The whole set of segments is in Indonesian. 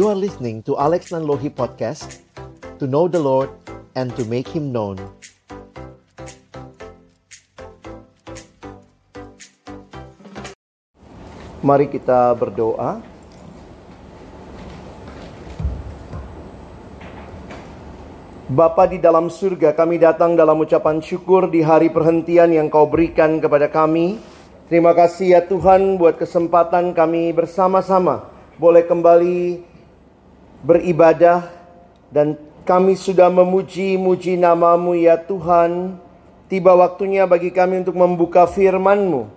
You are listening to Alex Nanlohi Podcast To know the Lord and to make Him known Mari kita berdoa Bapa di dalam surga, kami datang dalam ucapan syukur di hari perhentian yang kau berikan kepada kami. Terima kasih ya Tuhan buat kesempatan kami bersama-sama boleh kembali beribadah dan kami sudah memuji-muji namamu ya Tuhan. Tiba waktunya bagi kami untuk membuka firman-Mu.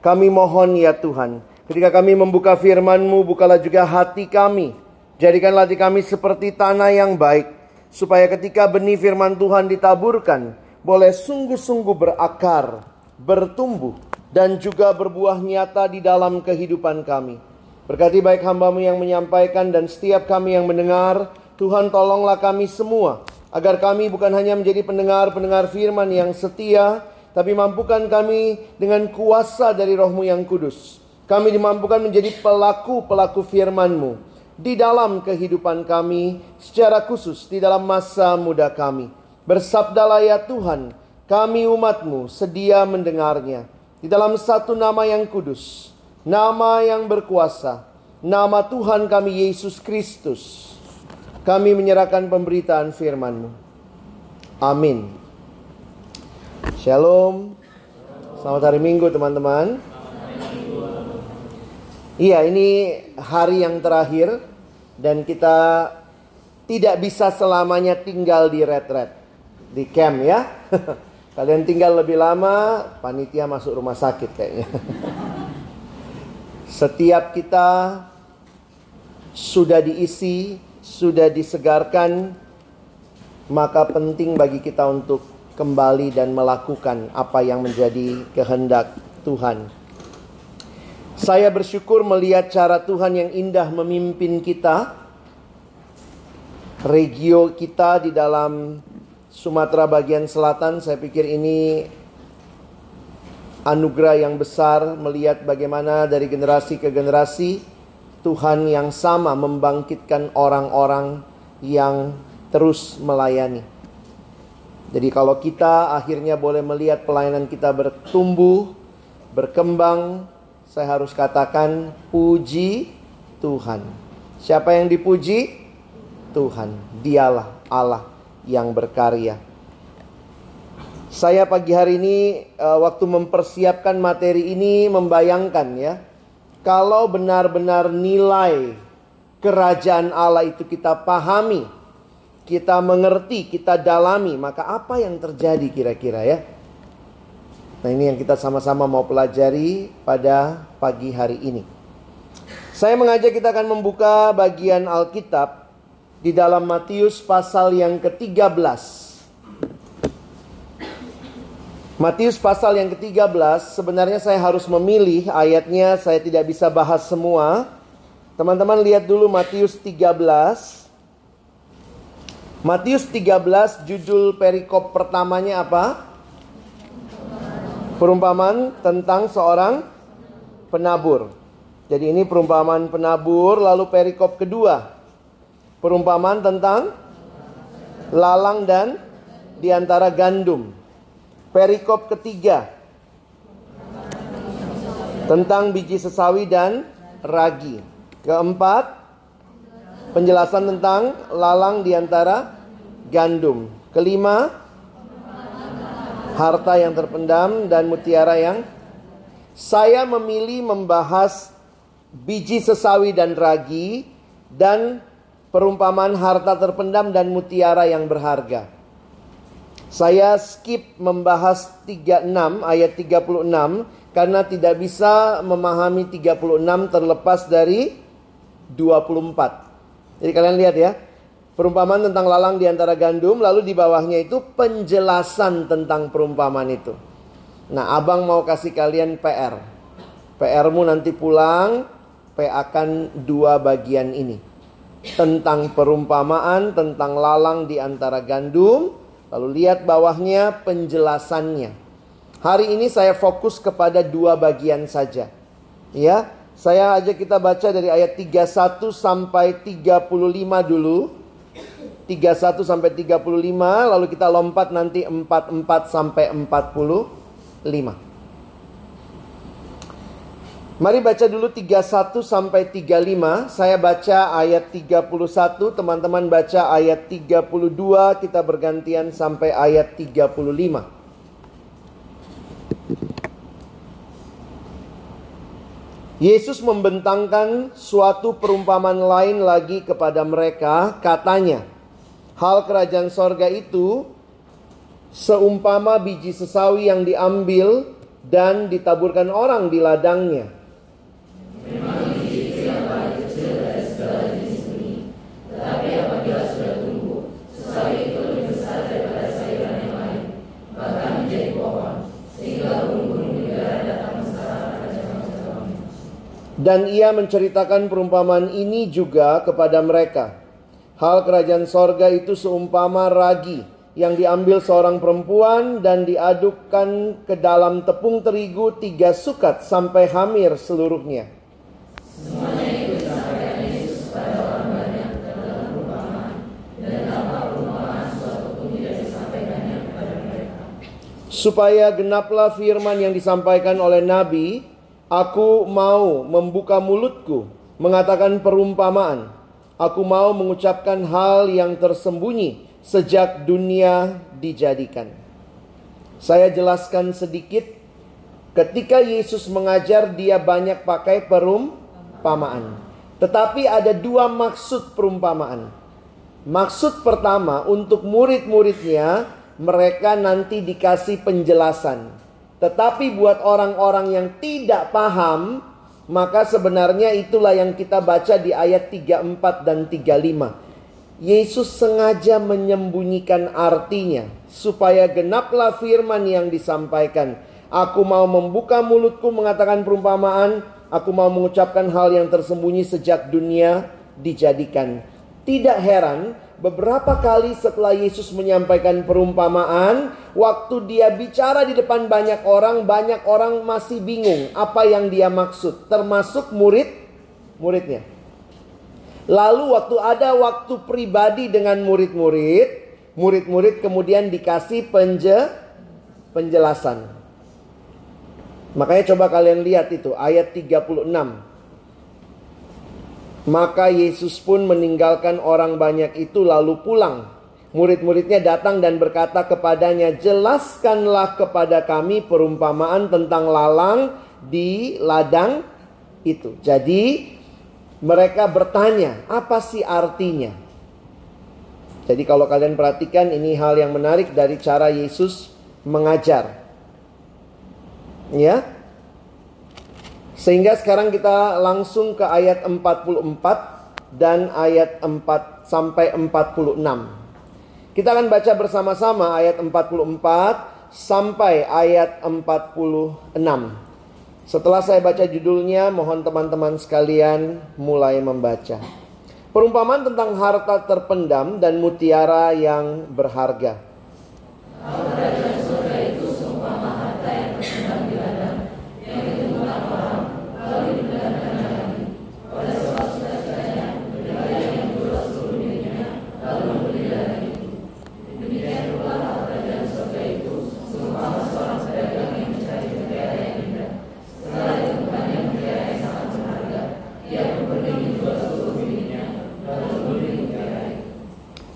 Kami mohon ya Tuhan, ketika kami membuka firman-Mu, bukalah juga hati kami. Jadikanlah hati kami seperti tanah yang baik supaya ketika benih firman Tuhan ditaburkan, boleh sungguh-sungguh berakar, bertumbuh, dan juga berbuah nyata di dalam kehidupan kami. Berkati baik hambamu yang menyampaikan dan setiap kami yang mendengar, Tuhan tolonglah kami semua, agar kami bukan hanya menjadi pendengar-pendengar firman yang setia, tapi mampukan kami dengan kuasa dari rohmu yang kudus. Kami dimampukan menjadi pelaku-pelaku firman-Mu di dalam kehidupan kami, secara khusus di dalam masa muda kami. Bersabdalah ya Tuhan, kami umatmu sedia mendengarnya. Di dalam satu nama yang kudus, nama yang berkuasa, nama Tuhan kami Yesus Kristus. Kami menyerahkan pemberitaan firman-Mu. Amin. Shalom. Selamat hari Minggu teman-teman. Iya, ini hari yang terakhir dan kita tidak bisa selamanya tinggal di retret di camp ya. Kalian tinggal lebih lama, panitia masuk rumah sakit kayaknya. Setiap kita sudah diisi, sudah disegarkan, maka penting bagi kita untuk kembali dan melakukan apa yang menjadi kehendak Tuhan. Saya bersyukur melihat cara Tuhan yang indah memimpin kita. Regio kita di dalam Sumatera bagian selatan, saya pikir ini anugerah yang besar melihat bagaimana dari generasi ke generasi Tuhan yang sama membangkitkan orang-orang yang terus melayani. Jadi kalau kita akhirnya boleh melihat pelayanan kita bertumbuh, berkembang, saya harus katakan puji Tuhan. Siapa yang dipuji? Tuhan. Dialah Allah yang berkarya. Saya pagi hari ini uh, waktu mempersiapkan materi ini membayangkan ya. Kalau benar-benar nilai kerajaan Allah itu kita pahami, kita mengerti, kita dalami, maka apa yang terjadi kira-kira ya? Nah ini yang kita sama-sama mau pelajari pada pagi hari ini. Saya mengajak kita akan membuka bagian Alkitab di dalam Matius pasal yang ke-13. Matius pasal yang ke-13 sebenarnya saya harus memilih ayatnya saya tidak bisa bahas semua. Teman-teman lihat dulu Matius 13. Matius 13 judul perikop pertamanya apa? Perumpamaan tentang seorang penabur. Jadi ini perumpamaan penabur lalu perikop kedua. Perumpamaan tentang lalang dan di antara gandum. Perikop ketiga tentang biji sesawi dan ragi. Keempat, penjelasan tentang lalang di antara gandum. Kelima, harta yang terpendam dan mutiara yang saya memilih membahas biji sesawi dan ragi dan perumpamaan harta terpendam dan mutiara yang berharga. Saya skip membahas 36 ayat 36 karena tidak bisa memahami 36 terlepas dari 24. Jadi kalian lihat ya, Perumpamaan tentang lalang di antara gandum, lalu di bawahnya itu penjelasan tentang perumpamaan itu. Nah, abang mau kasih kalian PR. PR-mu nanti pulang, P akan dua bagian ini. Tentang perumpamaan, tentang lalang di antara gandum, lalu lihat bawahnya penjelasannya. Hari ini saya fokus kepada dua bagian saja. Ya, Saya ajak kita baca dari ayat 31 sampai 35 dulu. 31 sampai 35 lalu kita lompat nanti 44 sampai 45. Mari baca dulu 31 sampai 35. Saya baca ayat 31, teman-teman baca ayat 32, kita bergantian sampai ayat 35. Yesus membentangkan suatu perumpamaan lain lagi kepada mereka, katanya, hal kerajaan sorga itu seumpama biji sesawi yang diambil dan ditaburkan orang di ladangnya. Dan ia menceritakan perumpamaan ini juga kepada mereka. Hal kerajaan sorga itu seumpama ragi yang diambil seorang perempuan dan diadukkan ke dalam tepung terigu tiga sukat sampai hamir seluruhnya. Supaya genaplah firman yang disampaikan oleh Nabi, Aku mau membuka mulutku, mengatakan perumpamaan. Aku mau mengucapkan hal yang tersembunyi sejak dunia dijadikan. Saya jelaskan sedikit. Ketika Yesus mengajar, dia banyak pakai perumpamaan. Tetapi ada dua maksud perumpamaan. Maksud pertama, untuk murid-muridnya, mereka nanti dikasih penjelasan tetapi buat orang-orang yang tidak paham, maka sebenarnya itulah yang kita baca di ayat 34 dan 35. Yesus sengaja menyembunyikan artinya supaya genaplah firman yang disampaikan. Aku mau membuka mulutku mengatakan perumpamaan, aku mau mengucapkan hal yang tersembunyi sejak dunia dijadikan. Tidak heran beberapa kali setelah Yesus menyampaikan perumpamaan, waktu dia bicara di depan banyak orang, banyak orang masih bingung apa yang dia maksud, termasuk murid muridnya. Lalu waktu ada waktu pribadi dengan murid-murid, murid-murid kemudian dikasih penje, penjelasan. Makanya coba kalian lihat itu ayat 36. Maka Yesus pun meninggalkan orang banyak itu lalu pulang. Murid-muridnya datang dan berkata kepadanya, "Jelaskanlah kepada kami perumpamaan tentang lalang di ladang itu." Jadi, mereka bertanya, "Apa sih artinya?" Jadi, kalau kalian perhatikan, ini hal yang menarik dari cara Yesus mengajar, ya. Sehingga sekarang kita langsung ke ayat 44 dan ayat 4 sampai 46. Kita akan baca bersama-sama ayat 44 sampai ayat 46. Setelah saya baca judulnya, mohon teman-teman sekalian mulai membaca. Perumpamaan tentang harta terpendam dan mutiara yang berharga.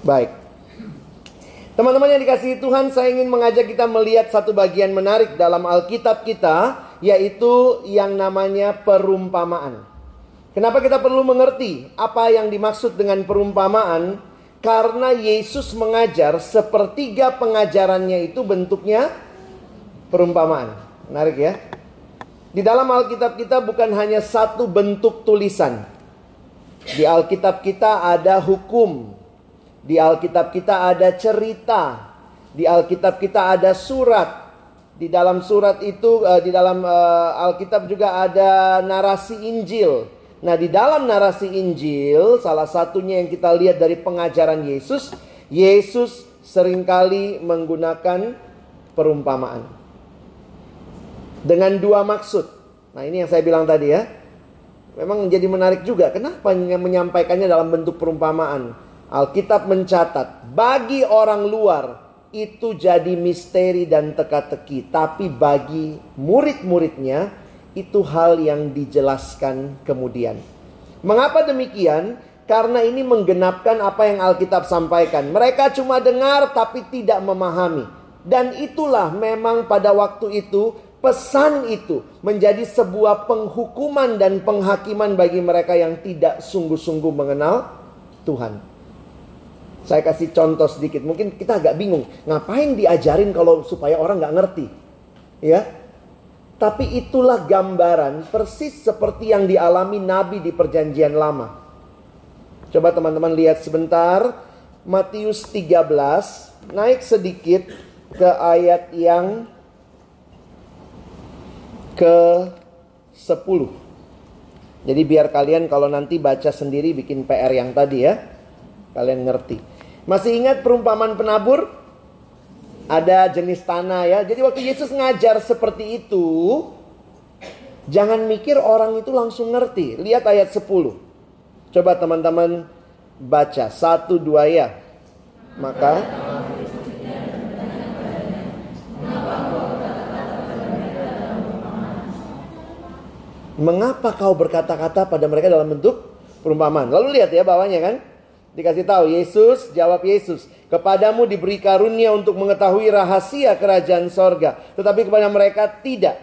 Baik. Teman-teman yang dikasihi Tuhan, saya ingin mengajak kita melihat satu bagian menarik dalam Alkitab kita, yaitu yang namanya perumpamaan. Kenapa kita perlu mengerti apa yang dimaksud dengan perumpamaan? Karena Yesus mengajar sepertiga pengajarannya itu bentuknya perumpamaan. Menarik ya. Di dalam Alkitab kita bukan hanya satu bentuk tulisan. Di Alkitab kita ada hukum, di Alkitab kita ada cerita. Di Alkitab kita ada surat. Di dalam surat itu, uh, di dalam uh, Alkitab juga ada narasi Injil. Nah, di dalam narasi Injil, salah satunya yang kita lihat dari pengajaran Yesus, Yesus sering kali menggunakan perumpamaan. Dengan dua maksud. Nah, ini yang saya bilang tadi ya. memang jadi menarik juga. Kenapa menyampaikannya dalam bentuk perumpamaan? Alkitab mencatat, bagi orang luar itu jadi misteri dan teka-teki, tapi bagi murid-muridnya itu hal yang dijelaskan kemudian. Mengapa demikian? Karena ini menggenapkan apa yang Alkitab sampaikan. Mereka cuma dengar tapi tidak memahami. Dan itulah memang pada waktu itu pesan itu menjadi sebuah penghukuman dan penghakiman bagi mereka yang tidak sungguh-sungguh mengenal Tuhan. Saya kasih contoh sedikit. Mungkin kita agak bingung. Ngapain diajarin kalau supaya orang nggak ngerti? Ya, tapi itulah gambaran persis seperti yang dialami Nabi di Perjanjian Lama. Coba teman-teman lihat sebentar Matius 13 naik sedikit ke ayat yang ke 10. Jadi biar kalian kalau nanti baca sendiri bikin PR yang tadi ya. Kalian ngerti. Masih ingat perumpamaan penabur? Ada jenis tanah ya. Jadi waktu Yesus ngajar seperti itu, jangan mikir orang itu langsung ngerti. Lihat ayat 10. Coba teman-teman baca satu dua ya. Maka Mengapa kau berkata-kata pada mereka dalam bentuk perumpamaan? Lalu lihat ya bawahnya kan. Dikasih tahu Yesus, jawab Yesus, kepadamu diberi karunia untuk mengetahui rahasia kerajaan sorga. Tetapi kepada mereka tidak.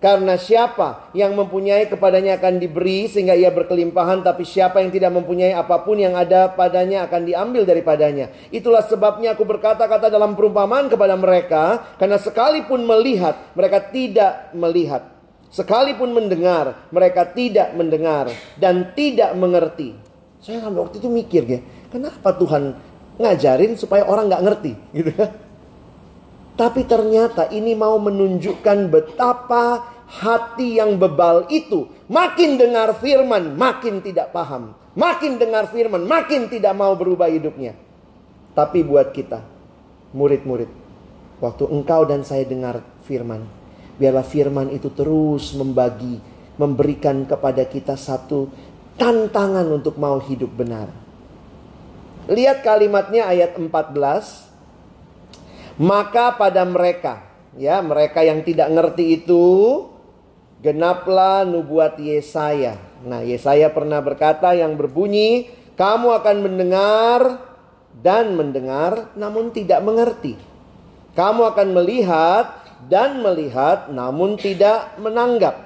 Karena siapa yang mempunyai kepadanya akan diberi sehingga ia berkelimpahan. Tapi siapa yang tidak mempunyai apa pun yang ada padanya akan diambil daripadanya. Itulah sebabnya aku berkata-kata dalam perumpamaan kepada mereka. Karena sekalipun melihat mereka tidak melihat. Sekalipun mendengar mereka tidak mendengar. Dan tidak mengerti. Saya waktu itu mikir ya. Kenapa Tuhan ngajarin supaya orang nggak ngerti gitu kan? Tapi ternyata ini mau menunjukkan betapa hati yang bebal itu makin dengar firman, makin tidak paham. Makin dengar firman, makin tidak mau berubah hidupnya. Tapi buat kita, murid-murid, waktu engkau dan saya dengar firman, biarlah firman itu terus membagi, memberikan kepada kita satu tantangan untuk mau hidup benar. Lihat kalimatnya ayat 14. Maka pada mereka, ya mereka yang tidak ngerti itu, genaplah nubuat Yesaya. Nah, Yesaya pernah berkata yang berbunyi, "Kamu akan mendengar dan mendengar namun tidak mengerti. Kamu akan melihat dan melihat namun tidak menanggap."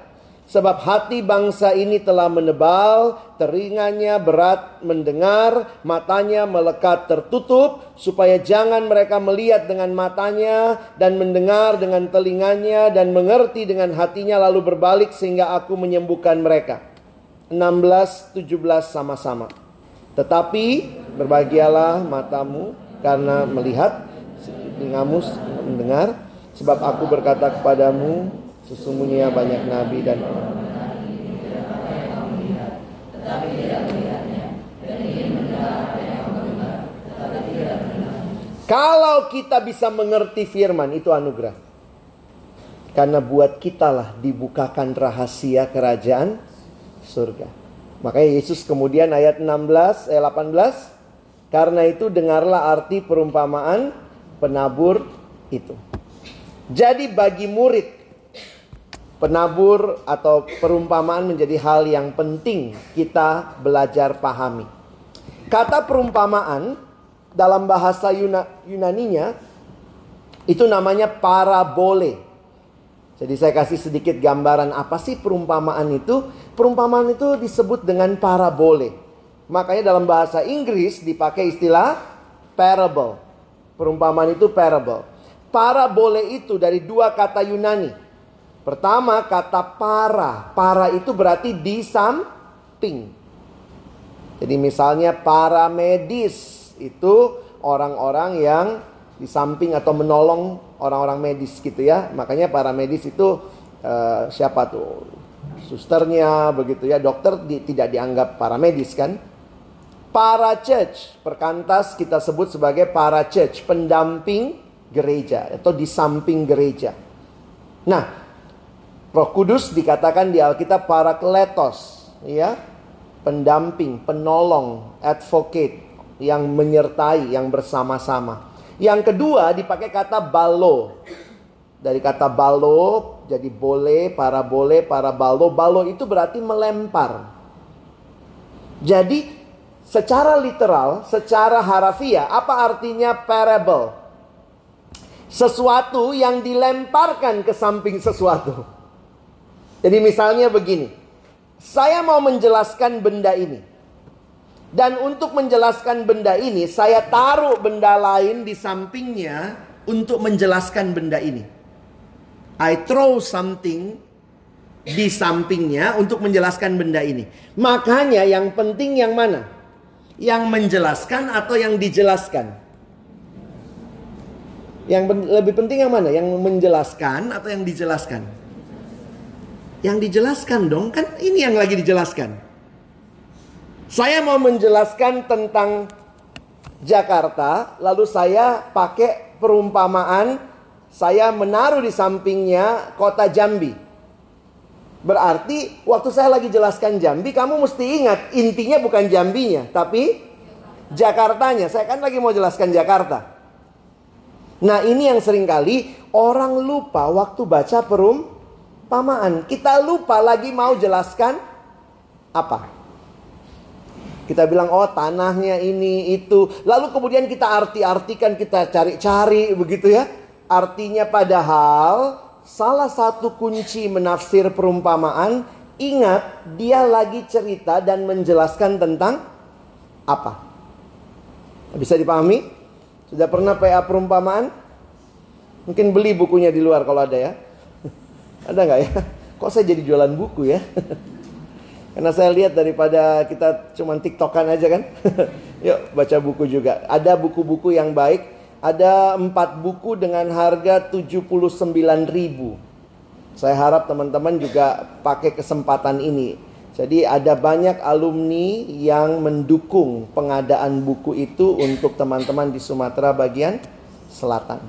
Sebab hati bangsa ini telah menebal, telinganya berat mendengar, matanya melekat tertutup, supaya jangan mereka melihat dengan matanya dan mendengar dengan telinganya dan mengerti dengan hatinya lalu berbalik sehingga aku menyembuhkan mereka. 16 17 sama-sama. Tetapi berbahagialah matamu karena melihat, telingamu mendengar, sebab aku berkata kepadamu Sesungguhnya banyak nabi dan Kalau kita bisa mengerti firman itu anugerah. Karena buat kita lah dibukakan rahasia kerajaan surga. Makanya Yesus kemudian ayat 16 eh 18 karena itu dengarlah arti perumpamaan penabur itu. Jadi bagi murid penabur atau perumpamaan menjadi hal yang penting kita belajar pahami. Kata perumpamaan dalam bahasa Yuna, Yunaninya itu namanya parabole. Jadi saya kasih sedikit gambaran apa sih perumpamaan itu? Perumpamaan itu disebut dengan parabole. Makanya dalam bahasa Inggris dipakai istilah parable. Perumpamaan itu parable. Parabole itu dari dua kata Yunani Pertama kata para. Para itu berarti di samping. Jadi misalnya para medis itu orang-orang yang di samping atau menolong orang-orang medis gitu ya. Makanya para medis itu uh, siapa tuh? Susternya begitu ya. Dokter di, tidak dianggap para medis kan? Para church, perkantas kita sebut sebagai para church, pendamping gereja atau di samping gereja. Nah, Roh Kudus dikatakan di Alkitab para kletos. ya, pendamping, penolong, advocate yang menyertai, yang bersama-sama. Yang kedua dipakai kata balo. Dari kata balo jadi boleh, para boleh, para balo. Balo itu berarti melempar. Jadi secara literal, secara harafiah, apa artinya parable? Sesuatu yang dilemparkan ke samping sesuatu. Jadi misalnya begini. Saya mau menjelaskan benda ini. Dan untuk menjelaskan benda ini, saya taruh benda lain di sampingnya untuk menjelaskan benda ini. I throw something di sampingnya untuk menjelaskan benda ini. Makanya yang penting yang mana? Yang menjelaskan atau yang dijelaskan? Yang lebih penting yang mana? Yang menjelaskan atau yang dijelaskan? Yang dijelaskan dong, kan ini yang lagi dijelaskan. Saya mau menjelaskan tentang Jakarta, lalu saya pakai perumpamaan saya menaruh di sampingnya kota Jambi. Berarti waktu saya lagi jelaskan Jambi, kamu mesti ingat intinya bukan Jambinya, tapi Jakartanya. Saya kan lagi mau jelaskan Jakarta. Nah ini yang sering kali orang lupa waktu baca perumpamaan. Kita lupa lagi mau jelaskan apa. Kita bilang oh tanahnya ini itu. Lalu kemudian kita arti-artikan, kita cari-cari begitu ya. Artinya padahal salah satu kunci menafsir perumpamaan ingat dia lagi cerita dan menjelaskan tentang apa? Bisa dipahami? Sudah pernah PA perumpamaan? Mungkin beli bukunya di luar kalau ada ya. Ada nggak ya? Kok saya jadi jualan buku ya? Karena saya lihat daripada kita cuman tiktokan aja kan. Yuk baca buku juga. Ada buku-buku yang baik ada empat buku dengan harga 79 ribu. Saya harap teman-teman juga pakai kesempatan ini. Jadi ada banyak alumni yang mendukung pengadaan buku itu untuk teman-teman di Sumatera bagian selatan.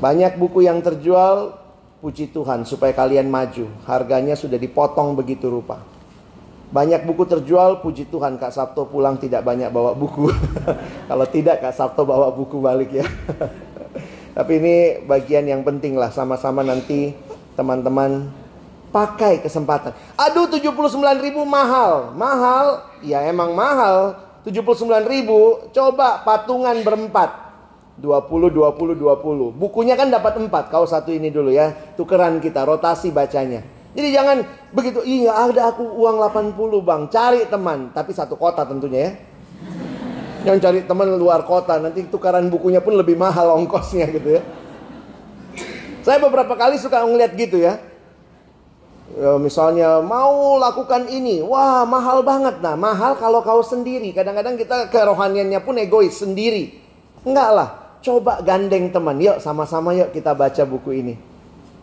Banyak buku yang terjual, puji Tuhan supaya kalian maju. Harganya sudah dipotong begitu rupa. Banyak buku terjual, puji Tuhan Kak Sabto pulang tidak banyak bawa buku. Kalau tidak Kak Sabto bawa buku balik ya. Tapi ini bagian yang penting lah sama-sama nanti teman-teman pakai kesempatan. Aduh 79 ribu mahal. Mahal, ya emang mahal. 79 ribu, coba patungan berempat. 20, 20, 20. Bukunya kan dapat 4. Kau satu ini dulu ya. Tukeran kita, rotasi bacanya. Jadi jangan begitu, iya ada aku uang 80 bang, cari teman. Tapi satu kota tentunya ya. Jangan cari teman luar kota, nanti tukaran bukunya pun lebih mahal ongkosnya gitu ya. Saya beberapa kali suka ngeliat gitu ya. ya misalnya mau lakukan ini, wah mahal banget. Nah mahal kalau kau sendiri. Kadang-kadang kita kerohaniannya pun egois sendiri. Enggak lah, coba gandeng teman. Yuk sama-sama yuk kita baca buku ini.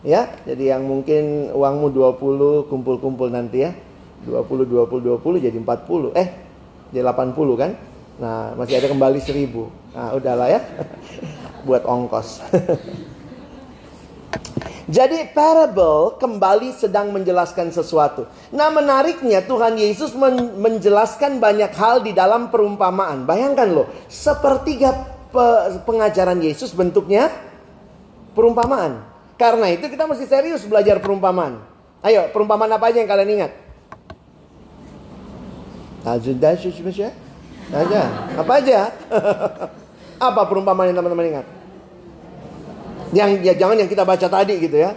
Ya, jadi yang mungkin uangmu 20 kumpul-kumpul nanti ya. 20 20 20 jadi 40. Eh, jadi 80 kan? Nah, masih ada kembali 1000. Nah, udahlah ya. Buat ongkos. Jadi parable kembali sedang menjelaskan sesuatu. Nah menariknya Tuhan Yesus men menjelaskan banyak hal di dalam perumpamaan. Bayangkan loh, sepertiga pe pengajaran Yesus bentuknya perumpamaan. Karena itu kita mesti serius belajar perumpamaan. Ayo, perumpamaan apa aja yang kalian ingat? Aja. Apa aja? apa perumpamaan yang teman-teman ingat? Yang ya jangan yang kita baca tadi gitu ya.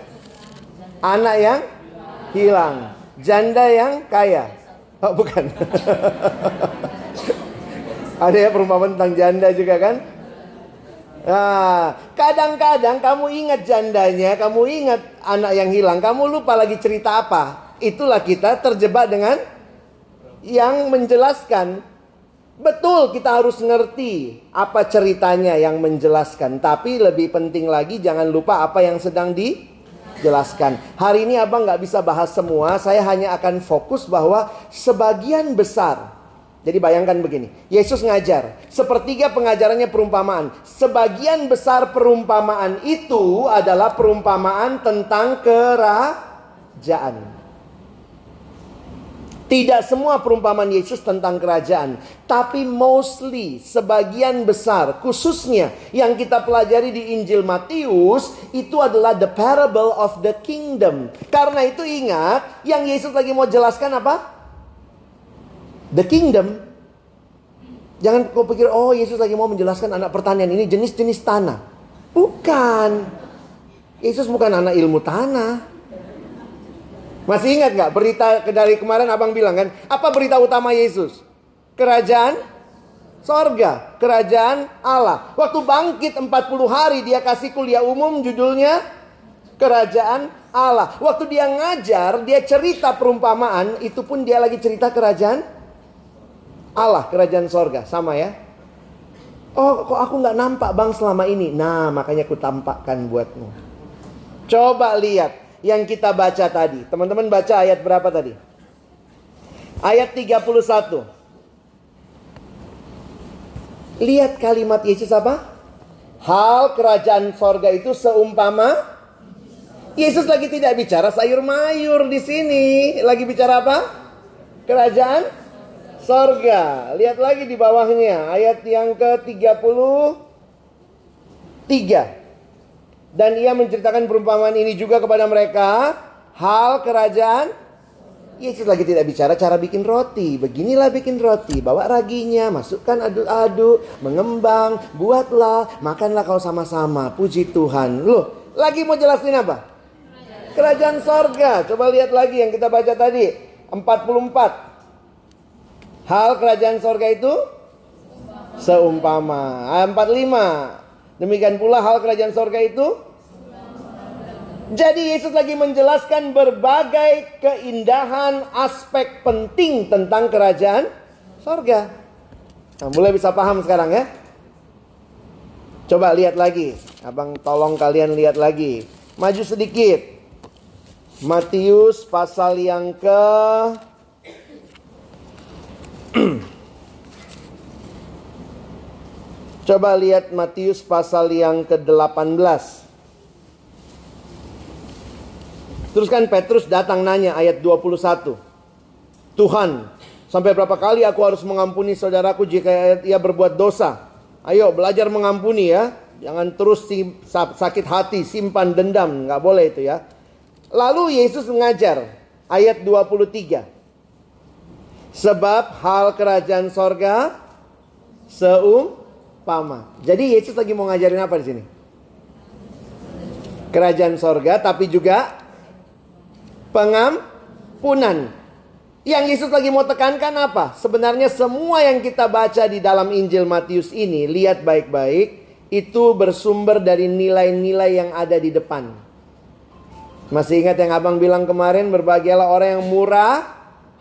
Anak yang hilang, janda yang kaya. Oh, bukan. Ada ya perumpamaan tentang janda juga kan? Nah, kadang-kadang kamu ingat jandanya, kamu ingat anak yang hilang, kamu lupa lagi cerita apa. Itulah kita terjebak dengan yang menjelaskan. Betul kita harus ngerti apa ceritanya yang menjelaskan. Tapi lebih penting lagi jangan lupa apa yang sedang dijelaskan. Hari ini abang nggak bisa bahas semua. Saya hanya akan fokus bahwa sebagian besar jadi bayangkan begini, Yesus ngajar, sepertiga pengajarannya perumpamaan. Sebagian besar perumpamaan itu adalah perumpamaan tentang kerajaan. Tidak semua perumpamaan Yesus tentang kerajaan, tapi mostly sebagian besar, khususnya yang kita pelajari di Injil Matius, itu adalah the parable of the kingdom. Karena itu ingat, yang Yesus lagi mau jelaskan apa? The kingdom. Jangan kau pikir, oh Yesus lagi mau menjelaskan anak pertanian ini jenis-jenis tanah. Bukan. Yesus bukan anak ilmu tanah. Masih ingat nggak berita dari kemarin abang bilang kan? Apa berita utama Yesus? Kerajaan sorga, kerajaan Allah. Waktu bangkit 40 hari dia kasih kuliah umum judulnya kerajaan Allah. Waktu dia ngajar, dia cerita perumpamaan, itu pun dia lagi cerita kerajaan Allah, kerajaan sorga. Sama ya? Oh, kok aku nggak nampak bang selama ini? Nah, makanya aku tampakkan buatmu. Coba lihat yang kita baca tadi. Teman-teman baca ayat berapa tadi? Ayat 31. Lihat kalimat Yesus apa? Hal kerajaan sorga itu seumpama Yesus lagi tidak bicara sayur mayur di sini. Lagi bicara apa? Kerajaan sorga. Lihat lagi di bawahnya. Ayat yang ke-33. Dan ia menceritakan perumpamaan ini juga kepada mereka. Hal kerajaan. Yesus lagi tidak bicara cara bikin roti. Beginilah bikin roti. Bawa raginya, masukkan aduk-aduk, mengembang, buatlah, makanlah kau sama-sama. Puji Tuhan. Loh, lagi mau jelasin apa? Kerajaan sorga. Coba lihat lagi yang kita baca tadi. 44. Hal kerajaan sorga itu seumpama. 45. Demikian pula hal kerajaan sorga itu. Jadi Yesus lagi menjelaskan berbagai keindahan aspek penting tentang kerajaan sorga. Nah, mulai bisa paham sekarang ya. Coba lihat lagi. Abang tolong kalian lihat lagi. Maju sedikit. Matius pasal yang ke Coba lihat Matius pasal yang ke-18. Terus kan Petrus datang nanya ayat 21. Tuhan, sampai berapa kali aku harus mengampuni saudaraku jika ia berbuat dosa? Ayo belajar mengampuni ya. Jangan terus sakit hati, simpan dendam. Nggak boleh itu ya. Lalu Yesus mengajar ayat 23. Sebab hal kerajaan sorga seum Pama. Jadi Yesus lagi mau ngajarin apa di sini? Kerajaan sorga tapi juga pengampunan. Yang Yesus lagi mau tekankan apa? Sebenarnya semua yang kita baca di dalam Injil Matius ini, lihat baik-baik, itu bersumber dari nilai-nilai yang ada di depan. Masih ingat yang abang bilang kemarin, berbahagialah orang yang murah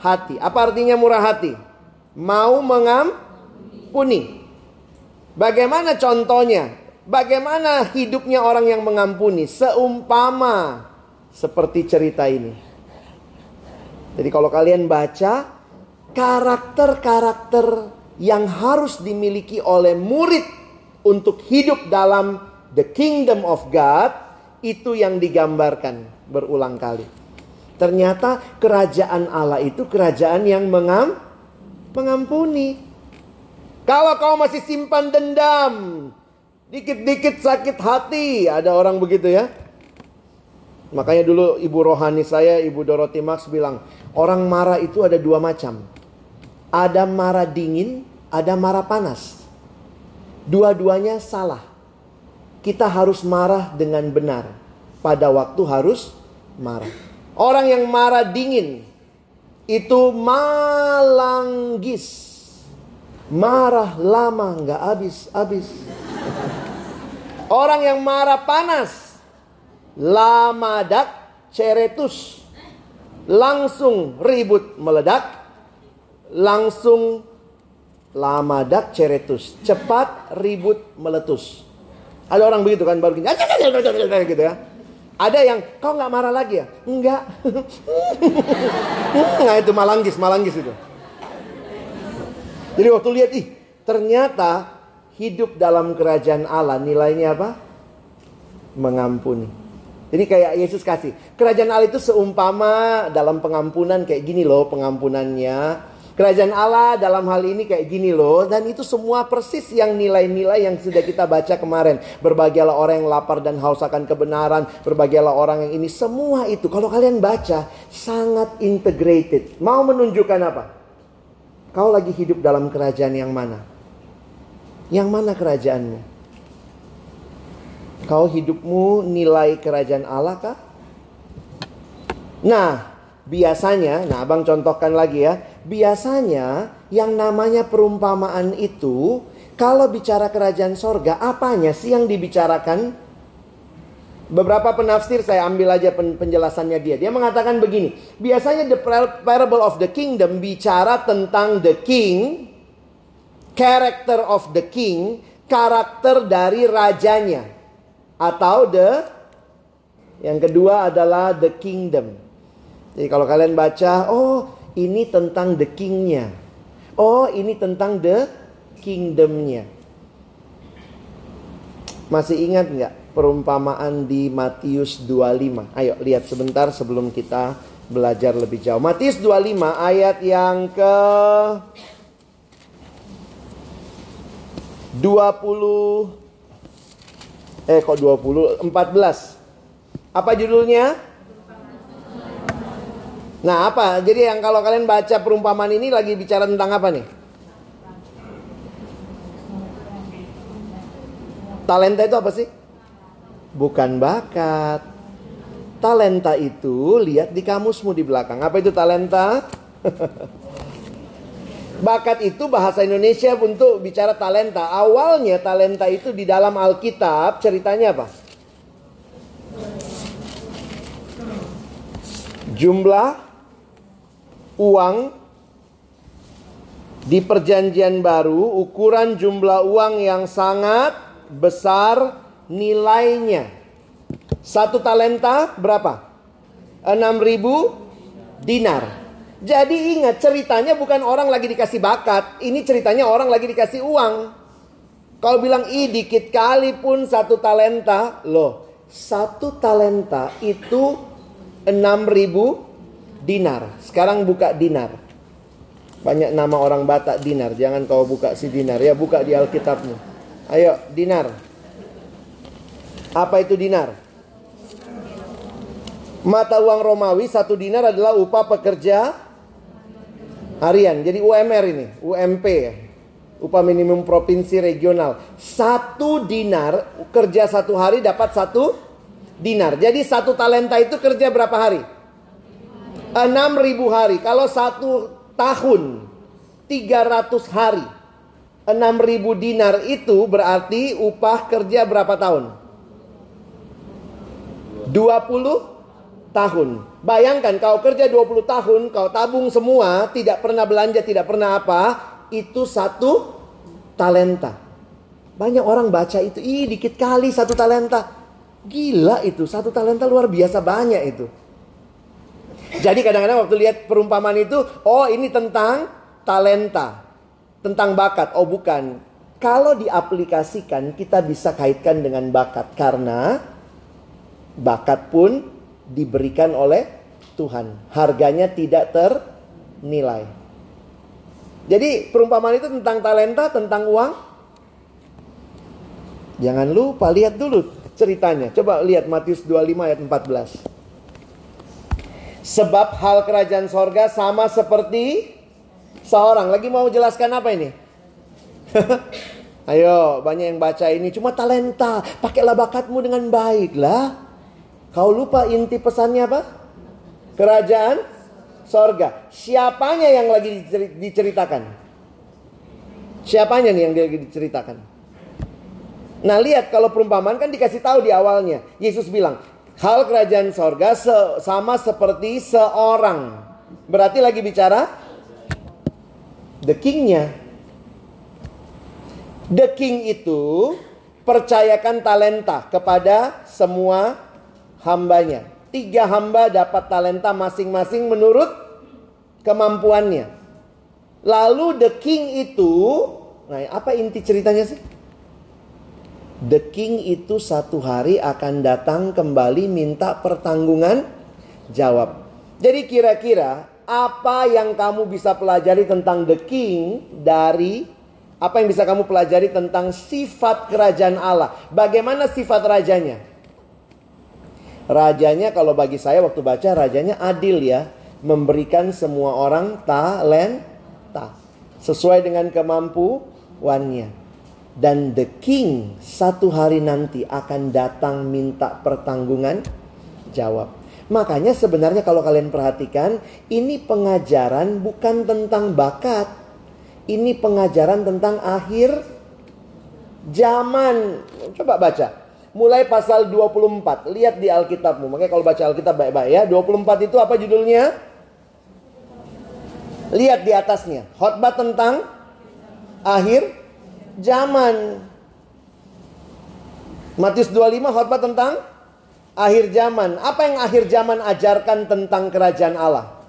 hati. Apa artinya murah hati? Mau mengampuni. Bagaimana contohnya? Bagaimana hidupnya orang yang mengampuni? Seumpama seperti cerita ini. Jadi kalau kalian baca karakter-karakter yang harus dimiliki oleh murid untuk hidup dalam the kingdom of God itu yang digambarkan berulang kali. Ternyata kerajaan Allah itu kerajaan yang mengam, mengampuni. Kalau kau masih simpan dendam, dikit-dikit sakit hati, ada orang begitu ya. Makanya dulu ibu rohani saya, ibu Dorothy Max bilang, orang marah itu ada dua macam. Ada marah dingin, ada marah panas. Dua-duanya salah. Kita harus marah dengan benar. Pada waktu harus marah. Orang yang marah dingin itu malanggis Marah lama nggak habis-habis. Orang yang marah panas. Lamadak ceretus. Langsung ribut meledak. Langsung lamadak ceretus. Cepat ribut meletus. Ada orang begitu kan baru gini. gitu ya. Ada yang kau nggak marah lagi ya? Enggak. Nah itu malanggis, malanggis itu. Jadi waktu lihat ih ternyata hidup dalam kerajaan Allah nilainya apa? Mengampuni. Jadi kayak Yesus kasih. Kerajaan Allah itu seumpama dalam pengampunan kayak gini loh pengampunannya. Kerajaan Allah dalam hal ini kayak gini loh. Dan itu semua persis yang nilai-nilai yang sudah kita baca kemarin. Berbahagialah orang yang lapar dan haus akan kebenaran. Berbahagialah orang yang ini. Semua itu kalau kalian baca sangat integrated. Mau menunjukkan apa? Kau lagi hidup dalam kerajaan yang mana? Yang mana kerajaanmu? Kau hidupmu nilai kerajaan Allah kah? Nah, biasanya, nah abang contohkan lagi ya. Biasanya yang namanya perumpamaan itu, kalau bicara kerajaan sorga, apanya sih yang dibicarakan? Beberapa penafsir saya ambil aja penjelasannya dia. Dia mengatakan begini. Biasanya the parable of the kingdom bicara tentang the king, character of the king, karakter dari rajanya atau the yang kedua adalah the kingdom. Jadi kalau kalian baca, oh ini tentang the kingnya. Oh ini tentang the kingdomnya. Masih ingat nggak perumpamaan di Matius 25? Ayo lihat sebentar sebelum kita belajar lebih jauh. Matius 25 ayat yang ke 20 Eh kok 20? 14. Apa judulnya? Nah apa? Jadi yang kalau kalian baca perumpamaan ini lagi bicara tentang apa nih? Talenta itu apa sih? Bukan bakat. Talenta itu lihat di kamusmu di belakang. Apa itu talenta? Bakat itu bahasa Indonesia untuk bicara talenta. Awalnya talenta itu di dalam Alkitab ceritanya apa? Jumlah uang di perjanjian baru, ukuran jumlah uang yang sangat besar nilainya. Satu talenta berapa? 6000 dinar. Jadi ingat ceritanya bukan orang lagi dikasih bakat. Ini ceritanya orang lagi dikasih uang. Kalau bilang ih dikit kali pun satu talenta. Loh satu talenta itu enam ribu dinar. Sekarang buka dinar. Banyak nama orang Batak dinar. Jangan kau buka si dinar ya. Buka di Alkitabmu. Ayo dinar. Apa itu dinar? Mata uang Romawi satu dinar adalah upah pekerja harian. Jadi UMR ini, UMP ya. Upah minimum provinsi regional. Satu dinar kerja satu hari dapat satu dinar. Jadi satu talenta itu kerja berapa hari? Enam ribu hari. Kalau satu tahun 300 hari. enam ribu dinar itu berarti upah kerja berapa tahun? 20 tahun. Bayangkan kau kerja 20 tahun, kau tabung semua, tidak pernah belanja, tidak pernah apa, itu satu talenta. Banyak orang baca itu, ih dikit kali satu talenta. Gila itu, satu talenta luar biasa banyak itu. Jadi kadang-kadang waktu lihat perumpamaan itu, oh ini tentang talenta, tentang bakat. Oh bukan. Kalau diaplikasikan kita bisa kaitkan dengan bakat karena bakat pun diberikan oleh Tuhan. Harganya tidak ternilai. Jadi perumpamaan itu tentang talenta, tentang uang. Jangan lupa lihat dulu ceritanya. Coba lihat Matius 25 ayat 14. Sebab hal kerajaan sorga sama seperti seorang. Lagi mau jelaskan apa ini? Ayo, banyak yang baca ini. Cuma talenta. Pakailah bakatmu dengan baik lah. Kau lupa inti pesannya apa? Kerajaan sorga. Siapanya yang lagi diceritakan? Siapanya nih yang lagi diceritakan? Nah lihat kalau perumpamaan kan dikasih tahu di awalnya. Yesus bilang, hal kerajaan sorga se sama seperti seorang. Berarti lagi bicara the kingnya. The king itu percayakan talenta kepada semua hambanya. Tiga hamba dapat talenta masing-masing menurut kemampuannya. Lalu the king itu, nah apa inti ceritanya sih? The king itu satu hari akan datang kembali minta pertanggungan jawab. Jadi kira-kira apa yang kamu bisa pelajari tentang the king dari apa yang bisa kamu pelajari tentang sifat kerajaan Allah? Bagaimana sifat rajanya? Rajanya kalau bagi saya waktu baca rajanya adil ya, memberikan semua orang talenta sesuai dengan kemampuannya. Dan the king satu hari nanti akan datang minta pertanggungan jawab. Makanya sebenarnya kalau kalian perhatikan ini pengajaran bukan tentang bakat. Ini pengajaran tentang akhir zaman. Coba baca. Mulai pasal 24. Lihat di Alkitabmu. Makanya kalau baca Alkitab baik-baik ya. 24 itu apa judulnya? Lihat di atasnya. Khotbah tentang akhir zaman. Matius 25 khotbah tentang akhir zaman. Apa yang akhir zaman ajarkan tentang kerajaan Allah?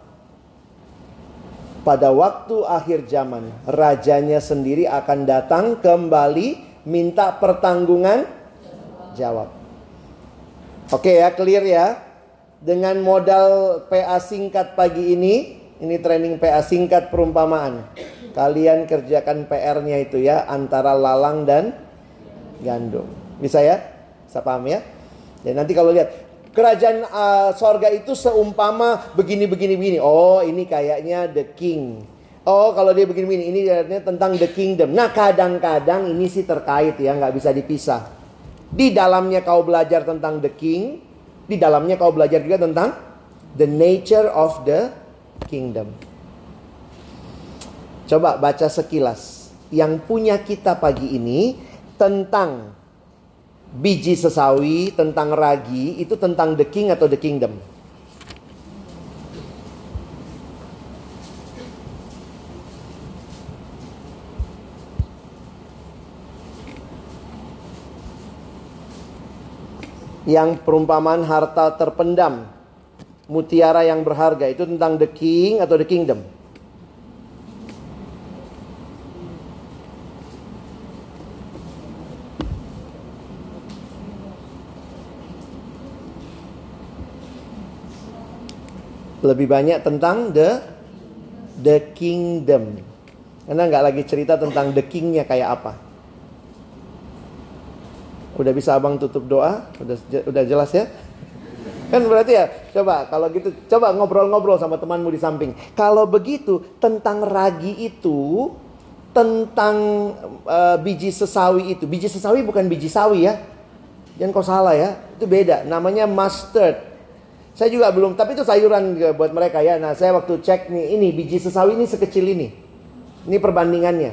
Pada waktu akhir zaman, rajanya sendiri akan datang kembali minta pertanggungan jawab. Oke ya, clear ya. Dengan modal PA singkat pagi ini, ini training PA singkat perumpamaan. Kalian kerjakan PR-nya itu ya antara lalang dan gandum. Bisa ya? Bisa paham ya? Dan nanti kalau lihat kerajaan uh, sorga itu seumpama begini begini begini. Oh, ini kayaknya the king. Oh, kalau dia begini begini, ini tentang the kingdom. Nah, kadang-kadang ini sih terkait ya, nggak bisa dipisah. Di dalamnya kau belajar tentang the king, di dalamnya kau belajar juga tentang the nature of the kingdom. Coba baca sekilas. Yang punya kita pagi ini tentang biji sesawi, tentang ragi, itu tentang the king atau the kingdom. Yang perumpamaan harta terpendam, mutiara yang berharga, itu tentang the king atau the kingdom. Lebih banyak tentang the the kingdom. Karena nggak lagi cerita tentang the kingnya kayak apa. Udah bisa abang tutup doa? Udah udah jelas ya? Kan berarti ya, coba kalau gitu, coba ngobrol-ngobrol sama temanmu di samping. Kalau begitu, tentang ragi itu, tentang uh, biji sesawi itu. Biji sesawi bukan biji sawi ya. Jangan kau salah ya, itu beda. Namanya mustard. Saya juga belum, tapi itu sayuran buat mereka ya. Nah, saya waktu cek nih, ini biji sesawi ini sekecil ini. Ini perbandingannya.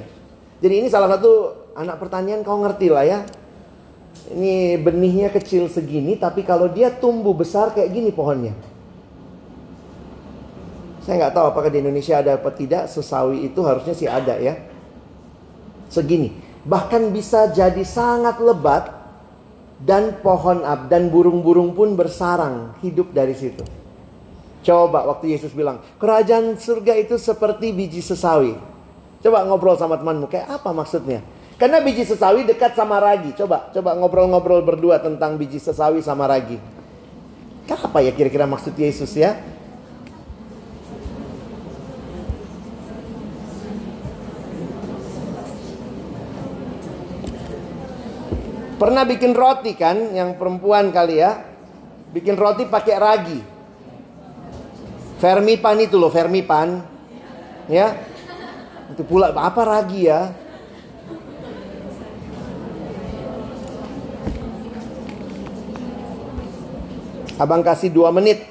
Jadi ini salah satu anak pertanian kau ngerti lah ya. Ini benihnya kecil segini, tapi kalau dia tumbuh besar kayak gini pohonnya. Saya nggak tahu apakah di Indonesia ada apa tidak, sesawi itu harusnya sih ada ya. Segini. Bahkan bisa jadi sangat lebat dan pohon ab dan burung-burung pun bersarang hidup dari situ. Coba waktu Yesus bilang, kerajaan surga itu seperti biji sesawi. Coba ngobrol sama temanmu, kayak apa maksudnya? Karena biji sesawi dekat sama ragi. Coba, coba ngobrol-ngobrol berdua tentang biji sesawi sama ragi. Apa ya kira-kira maksud Yesus ya? Pernah bikin roti kan yang perempuan kali ya? Bikin roti pakai ragi. Vermipan itu loh, vermipan. Ya. Itu pula apa ragi ya? Abang kasih dua menit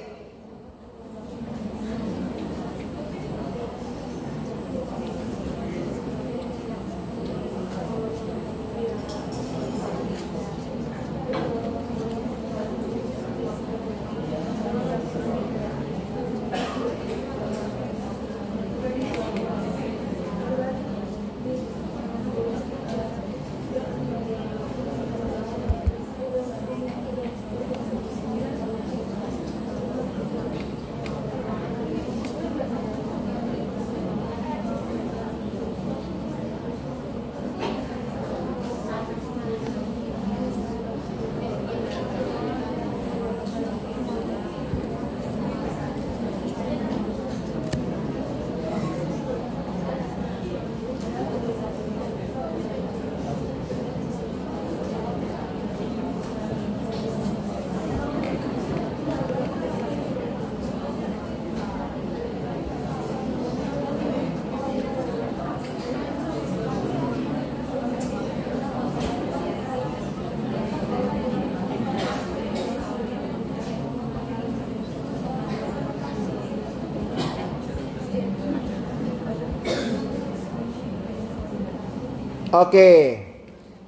Oke.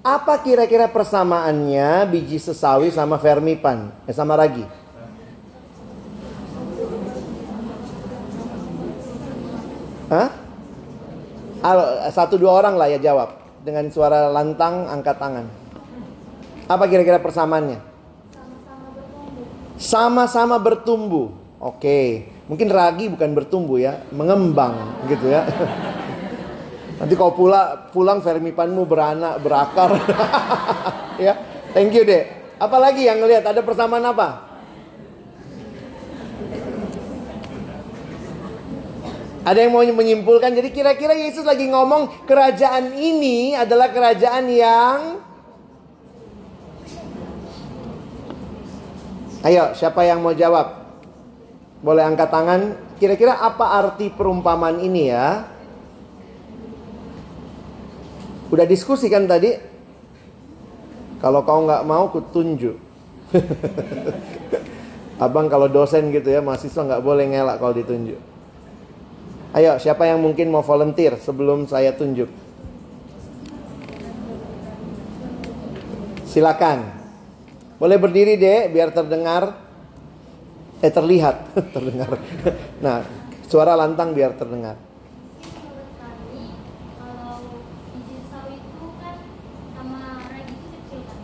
Apa kira-kira persamaannya biji sesawi sama vermipan? Eh, sama ragi? Hah? Halo, satu dua orang lah ya jawab. Dengan suara lantang angkat tangan. Apa kira-kira persamaannya? Sama-sama bertumbuh. Oke. Mungkin ragi bukan bertumbuh ya, mengembang gitu ya. Nanti kau pula pulang vermipanmu beranak, berakar. ya. Thank you, Dek. Apalagi yang ngelihat ada persamaan apa? Ada yang mau menyimpulkan? Jadi kira-kira Yesus lagi ngomong kerajaan ini adalah kerajaan yang Ayo, siapa yang mau jawab? Boleh angkat tangan. Kira-kira apa arti perumpamaan ini ya? Udah diskusi kan tadi? Kalau kau nggak mau, kutunjuk. Abang kalau dosen gitu ya, mahasiswa nggak boleh ngelak kalau ditunjuk. Ayo, siapa yang mungkin mau volunteer sebelum saya tunjuk? Silakan. Boleh berdiri deh biar terdengar. Eh terlihat, terdengar. Nah, suara lantang biar terdengar.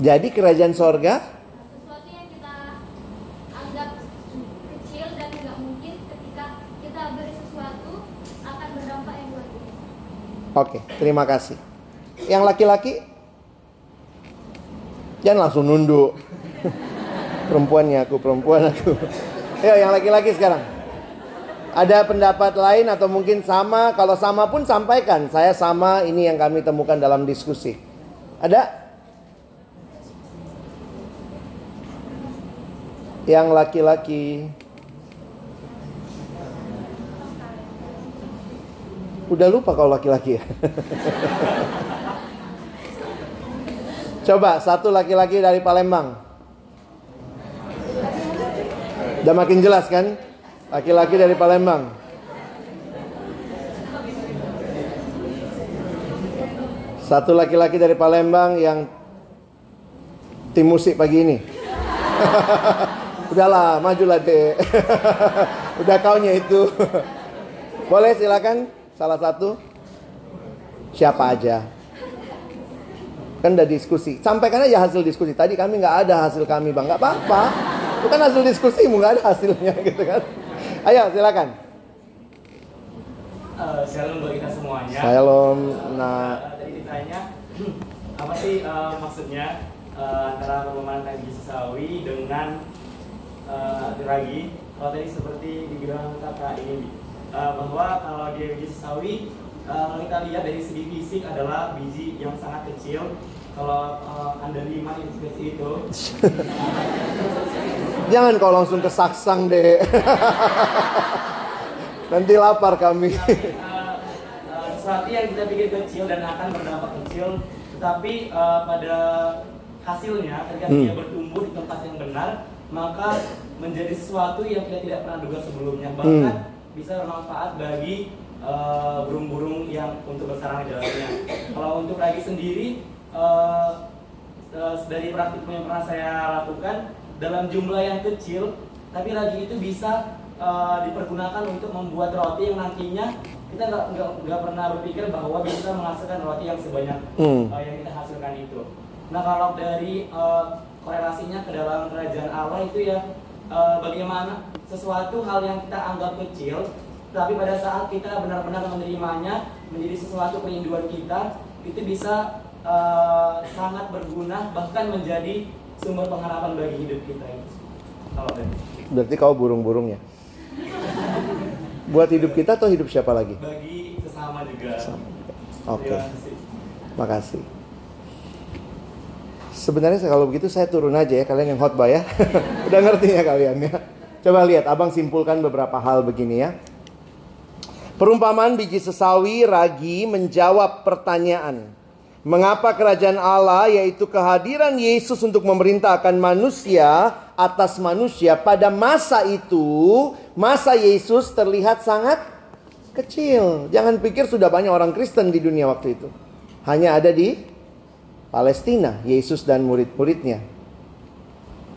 Jadi kerajaan sorga Oke, terima kasih. Yang laki-laki jangan langsung nunduk. Perempuannya aku, perempuan aku. Ayo yang laki-laki sekarang. Ada pendapat lain atau mungkin sama? Kalau sama pun sampaikan. Saya sama, ini yang kami temukan dalam diskusi. Ada? Yang laki-laki. Udah lupa kalau laki-laki ya. Coba satu laki-laki dari Palembang. Udah makin jelas kan? Laki-laki dari Palembang. Satu laki-laki dari Palembang yang tim musik pagi ini. Udahlah, majulah deh. Udah kaunya itu. Boleh silakan. Salah satu siapa aja. Kan udah diskusi. Sampaikan aja hasil diskusi. Tadi kami nggak ada hasil kami bang. Nggak apa-apa. Itu kan hasil diskusi, nggak ada hasilnya gitu kan. Ayo silakan. Uh, shalom buat kita semuanya. Shalom. Nah, uh, tadi ditanya apa sih uh, maksudnya uh, antara perumahan tadi Sawi dengan uh, ragi? Kalau tadi seperti dibilang kakak ini uh, bahwa kalau dia biji sawi uh, kalau kita lihat dari segi fisik adalah biji yang sangat kecil kalau uh, anda lima seperti itu jangan kau langsung ke saksang deh nanti lapar kami uh, uh, sesuatu yang kita pikir kecil dan akan berdampak kecil tetapi uh, pada hasilnya ketika hmm. dia bertumbuh di tempat yang benar maka menjadi sesuatu yang kita tidak pernah duga sebelumnya bahkan hmm bisa bermanfaat bagi uh, burung-burung yang untuk bersarang di dalamnya. Kalau untuk ragi sendiri, uh, uh, dari praktik yang pernah saya lakukan dalam jumlah yang kecil, tapi ragi itu bisa uh, dipergunakan untuk membuat roti yang nantinya kita nggak nggak pernah berpikir bahwa bisa menghasilkan roti yang sebanyak hmm. uh, yang kita hasilkan itu. Nah kalau dari uh, korelasinya ke dalam kerajaan Allah itu ya uh, bagaimana sesuatu hal yang kita anggap kecil tapi pada saat kita benar-benar menerimanya menjadi sesuatu kerinduan kita itu bisa uh, sangat berguna bahkan menjadi sumber pengharapan bagi hidup kita itu. Kalau Berarti kau burung-burungnya. Buat hidup kita atau hidup siapa lagi? Bagi sesama juga. Oke. Okay. Makasih. Sebenarnya kalau begitu saya turun aja ya kalian yang khotbah ya. Udah ngerti ya kalian ya. Coba lihat, abang simpulkan beberapa hal begini ya. Perumpamaan biji sesawi ragi menjawab pertanyaan. Mengapa kerajaan Allah yaitu kehadiran Yesus untuk memerintahkan manusia atas manusia pada masa itu, masa Yesus terlihat sangat kecil. Jangan pikir sudah banyak orang Kristen di dunia waktu itu. Hanya ada di Palestina, Yesus dan murid-muridnya.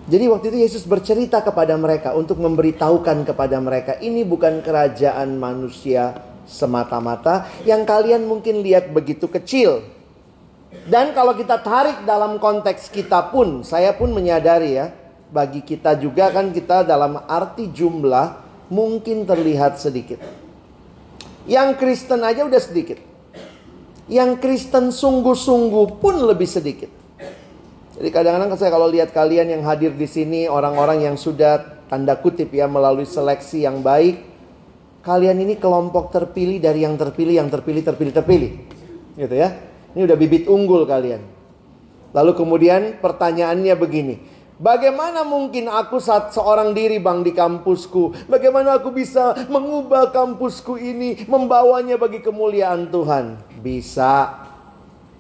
Jadi waktu itu Yesus bercerita kepada mereka untuk memberitahukan kepada mereka ini bukan kerajaan manusia semata-mata yang kalian mungkin lihat begitu kecil. Dan kalau kita tarik dalam konteks kita pun, saya pun menyadari ya, bagi kita juga kan kita dalam arti jumlah mungkin terlihat sedikit. Yang Kristen aja udah sedikit yang Kristen sungguh-sungguh pun lebih sedikit. Jadi kadang-kadang saya kalau lihat kalian yang hadir di sini orang-orang yang sudah tanda kutip ya melalui seleksi yang baik, kalian ini kelompok terpilih dari yang terpilih, yang terpilih, terpilih, terpilih. Gitu ya. Ini udah bibit unggul kalian. Lalu kemudian pertanyaannya begini, Bagaimana mungkin aku saat seorang diri bang di kampusku? Bagaimana aku bisa mengubah kampusku ini, membawanya bagi kemuliaan Tuhan? Bisa.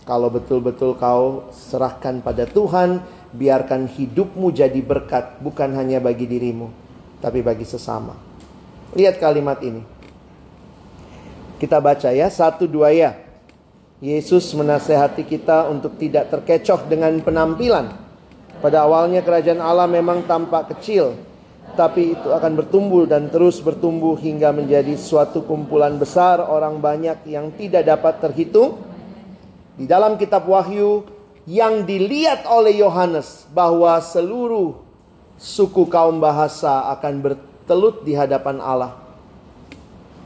Kalau betul-betul kau serahkan pada Tuhan, biarkan hidupmu jadi berkat, bukan hanya bagi dirimu, tapi bagi sesama. Lihat kalimat ini. Kita baca ya, satu dua ya. Yesus menasehati kita untuk tidak terkecoh dengan penampilan pada awalnya kerajaan Allah memang tampak kecil, tapi itu akan bertumbuh dan terus bertumbuh hingga menjadi suatu kumpulan besar orang banyak yang tidak dapat terhitung. Di dalam kitab Wahyu yang dilihat oleh Yohanes bahwa seluruh suku kaum bahasa akan bertelut di hadapan Allah.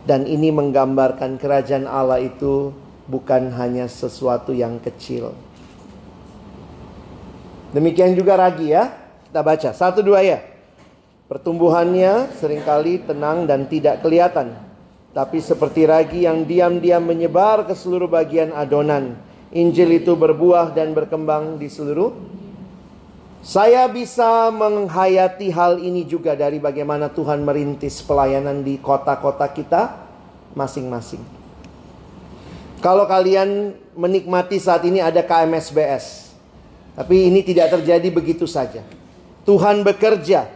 Dan ini menggambarkan kerajaan Allah itu bukan hanya sesuatu yang kecil Demikian juga ragi ya. Kita baca satu dua ya. Pertumbuhannya sering kali tenang dan tidak kelihatan. Tapi seperti ragi yang diam-diam menyebar ke seluruh bagian adonan. Injil itu berbuah dan berkembang di seluruh. Saya bisa menghayati hal ini juga dari bagaimana Tuhan merintis pelayanan di kota-kota kita masing-masing. Kalau kalian menikmati saat ini ada KMSBS, tapi ini tidak terjadi begitu saja. Tuhan bekerja.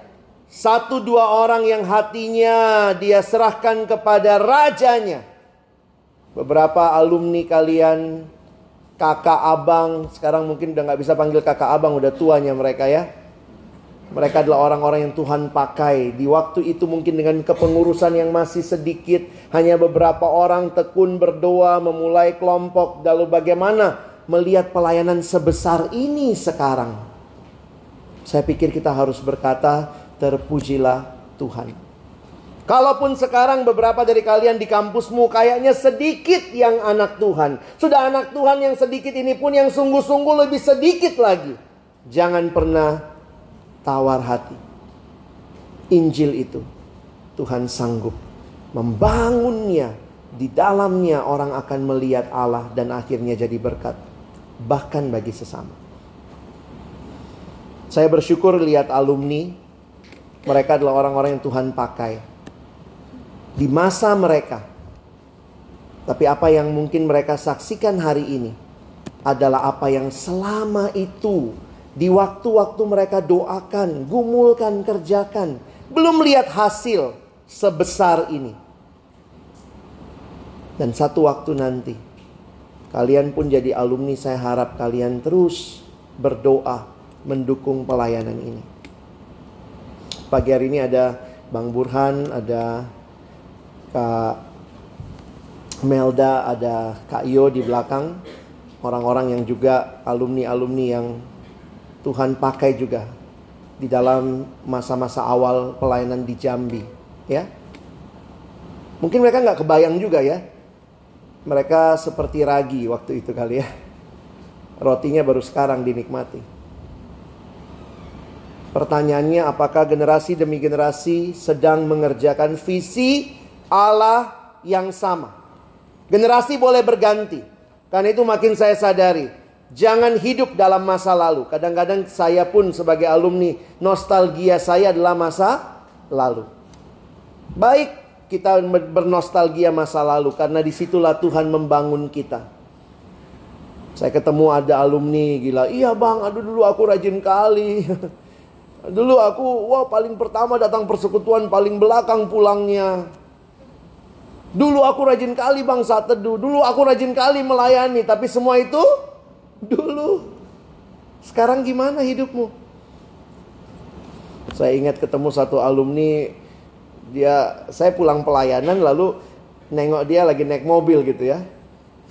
Satu dua orang yang hatinya dia serahkan kepada rajanya. Beberapa alumni kalian, kakak abang, sekarang mungkin udah nggak bisa panggil kakak abang, udah tuanya mereka ya. Mereka adalah orang-orang yang Tuhan pakai. Di waktu itu mungkin dengan kepengurusan yang masih sedikit. Hanya beberapa orang tekun berdoa, memulai kelompok. Lalu bagaimana melihat pelayanan sebesar ini sekarang. Saya pikir kita harus berkata, terpujilah Tuhan. Kalaupun sekarang beberapa dari kalian di kampusmu kayaknya sedikit yang anak Tuhan. Sudah anak Tuhan yang sedikit ini pun yang sungguh-sungguh lebih sedikit lagi. Jangan pernah tawar hati. Injil itu Tuhan sanggup membangunnya. Di dalamnya orang akan melihat Allah dan akhirnya jadi berkat bahkan bagi sesama. Saya bersyukur lihat alumni, mereka adalah orang-orang yang Tuhan pakai di masa mereka. Tapi apa yang mungkin mereka saksikan hari ini adalah apa yang selama itu di waktu-waktu mereka doakan, gumulkan, kerjakan, belum lihat hasil sebesar ini. Dan satu waktu nanti Kalian pun jadi alumni, saya harap kalian terus berdoa mendukung pelayanan ini. Pagi hari ini ada Bang Burhan, ada Kak Melda, ada Kak Yo di belakang. Orang-orang yang juga alumni-alumni yang Tuhan pakai juga di dalam masa-masa awal pelayanan di Jambi, ya. Mungkin mereka nggak kebayang juga ya, mereka seperti ragi waktu itu kali ya. Rotinya baru sekarang dinikmati. Pertanyaannya apakah generasi demi generasi sedang mengerjakan visi Allah yang sama? Generasi boleh berganti. Karena itu makin saya sadari, jangan hidup dalam masa lalu. Kadang-kadang saya pun sebagai alumni, nostalgia saya adalah masa lalu. Baik kita bernostalgia masa lalu karena di situlah Tuhan membangun kita. Saya ketemu ada alumni gila, iya bang, aduh dulu aku rajin kali. dulu aku, wah paling pertama datang persekutuan, paling belakang pulangnya. Dulu aku rajin kali bang saat teduh, dulu aku rajin kali melayani, tapi semua itu dulu. Sekarang gimana hidupmu? Saya ingat ketemu satu alumni dia saya pulang pelayanan lalu nengok dia lagi naik mobil gitu ya.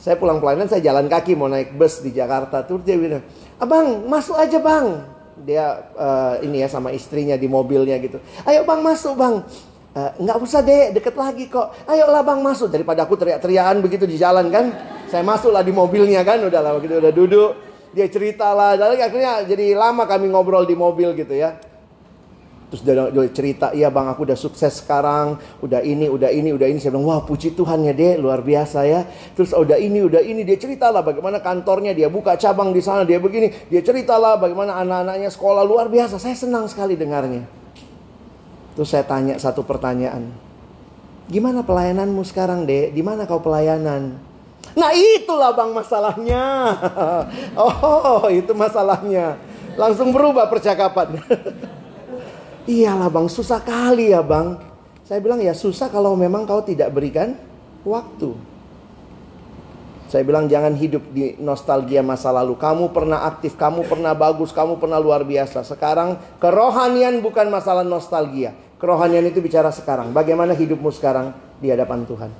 Saya pulang pelayanan saya jalan kaki mau naik bus di Jakarta. Terus dia bilang, "Abang, masuk aja, Bang." Dia uh, ini ya sama istrinya di mobilnya gitu. "Ayo, Bang, masuk, Bang." Uh, nggak usah deh, deket lagi kok. Ayolah bang masuk daripada aku teriak-teriakan begitu di jalan kan. Saya masuklah di mobilnya kan, udah lah begitu udah duduk. Dia cerita lah, akhirnya jadi lama kami ngobrol di mobil gitu ya. Terus dia, dia cerita, iya bang aku udah sukses sekarang, udah ini, udah ini, udah ini. Saya bilang, wah puji Tuhan ya deh, luar biasa ya. Terus udah ini, udah ini. Dia ceritalah bagaimana kantornya, dia buka cabang di sana, dia begini. Dia ceritalah bagaimana anak-anaknya sekolah luar biasa. Saya senang sekali dengarnya. Terus saya tanya satu pertanyaan. Gimana pelayananmu sekarang deh? Di mana kau pelayanan? Nah itulah bang masalahnya. Oh itu masalahnya. Langsung berubah percakapan. Iyalah bang, susah kali ya bang. Saya bilang ya susah kalau memang kau tidak berikan waktu. Saya bilang jangan hidup di nostalgia masa lalu. Kamu pernah aktif, kamu pernah bagus, kamu pernah luar biasa. Sekarang kerohanian bukan masalah nostalgia. Kerohanian itu bicara sekarang. Bagaimana hidupmu sekarang di hadapan Tuhan.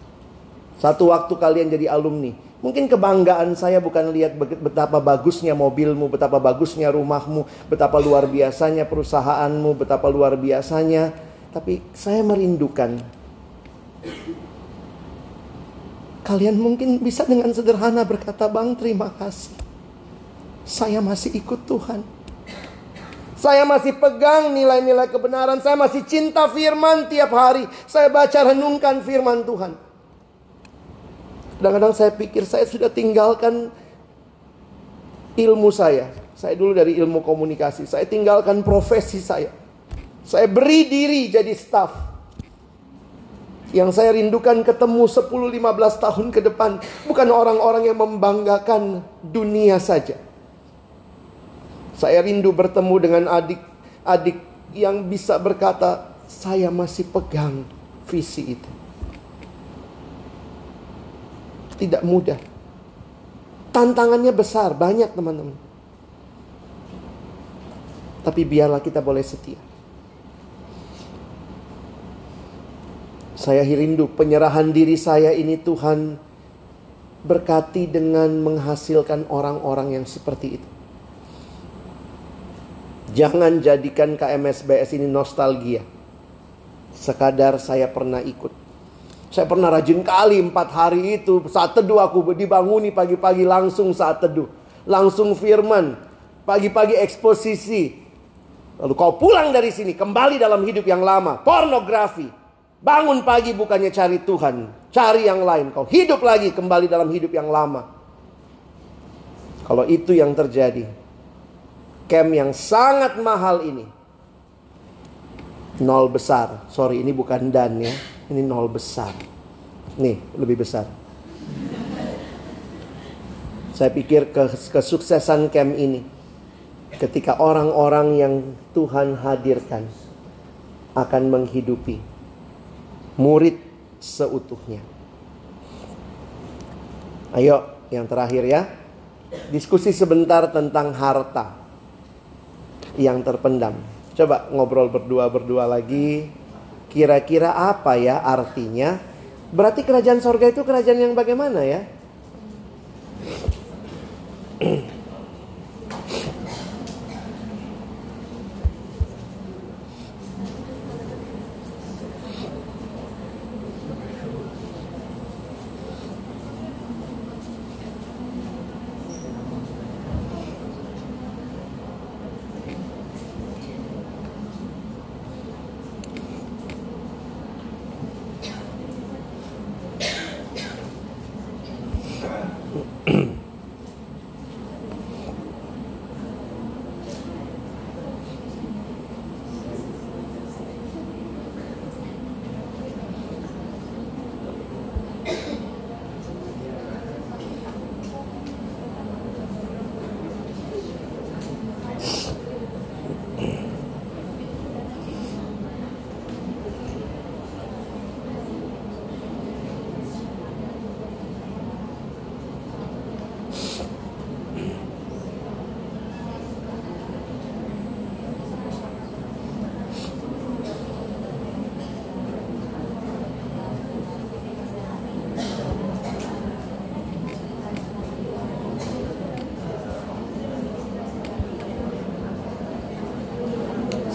Satu waktu kalian jadi alumni. Mungkin kebanggaan saya bukan lihat betapa bagusnya mobilmu, betapa bagusnya rumahmu, betapa luar biasanya perusahaanmu, betapa luar biasanya. Tapi saya merindukan. Kalian mungkin bisa dengan sederhana berkata, Bang terima kasih. Saya masih ikut Tuhan. Saya masih pegang nilai-nilai kebenaran. Saya masih cinta firman tiap hari. Saya baca renungkan firman Tuhan. Kadang-kadang saya pikir saya sudah tinggalkan ilmu saya. Saya dulu dari ilmu komunikasi. Saya tinggalkan profesi saya. Saya beri diri jadi staff. Yang saya rindukan ketemu 10-15 tahun ke depan. Bukan orang-orang yang membanggakan dunia saja. Saya rindu bertemu dengan adik-adik yang bisa berkata, saya masih pegang visi itu tidak mudah. Tantangannya besar, banyak teman-teman. Tapi biarlah kita boleh setia. Saya rindu penyerahan diri saya ini Tuhan berkati dengan menghasilkan orang-orang yang seperti itu. Jangan jadikan KMSBS ini nostalgia. Sekadar saya pernah ikut. Saya pernah rajin kali empat hari itu saat teduh aku dibanguni pagi-pagi langsung saat teduh. Langsung firman. Pagi-pagi eksposisi. Lalu kau pulang dari sini kembali dalam hidup yang lama. Pornografi. Bangun pagi bukannya cari Tuhan. Cari yang lain. Kau hidup lagi kembali dalam hidup yang lama. Kalau itu yang terjadi. Camp yang sangat mahal ini. Nol besar. Sorry ini bukan dan ya ini nol besar. Nih, lebih besar. Saya pikir kesuksesan camp ini ketika orang-orang yang Tuhan hadirkan akan menghidupi murid seutuhnya. Ayo, yang terakhir ya. Diskusi sebentar tentang harta yang terpendam. Coba ngobrol berdua-berdua lagi. Kira-kira apa ya artinya? Berarti kerajaan sorga itu kerajaan yang bagaimana ya?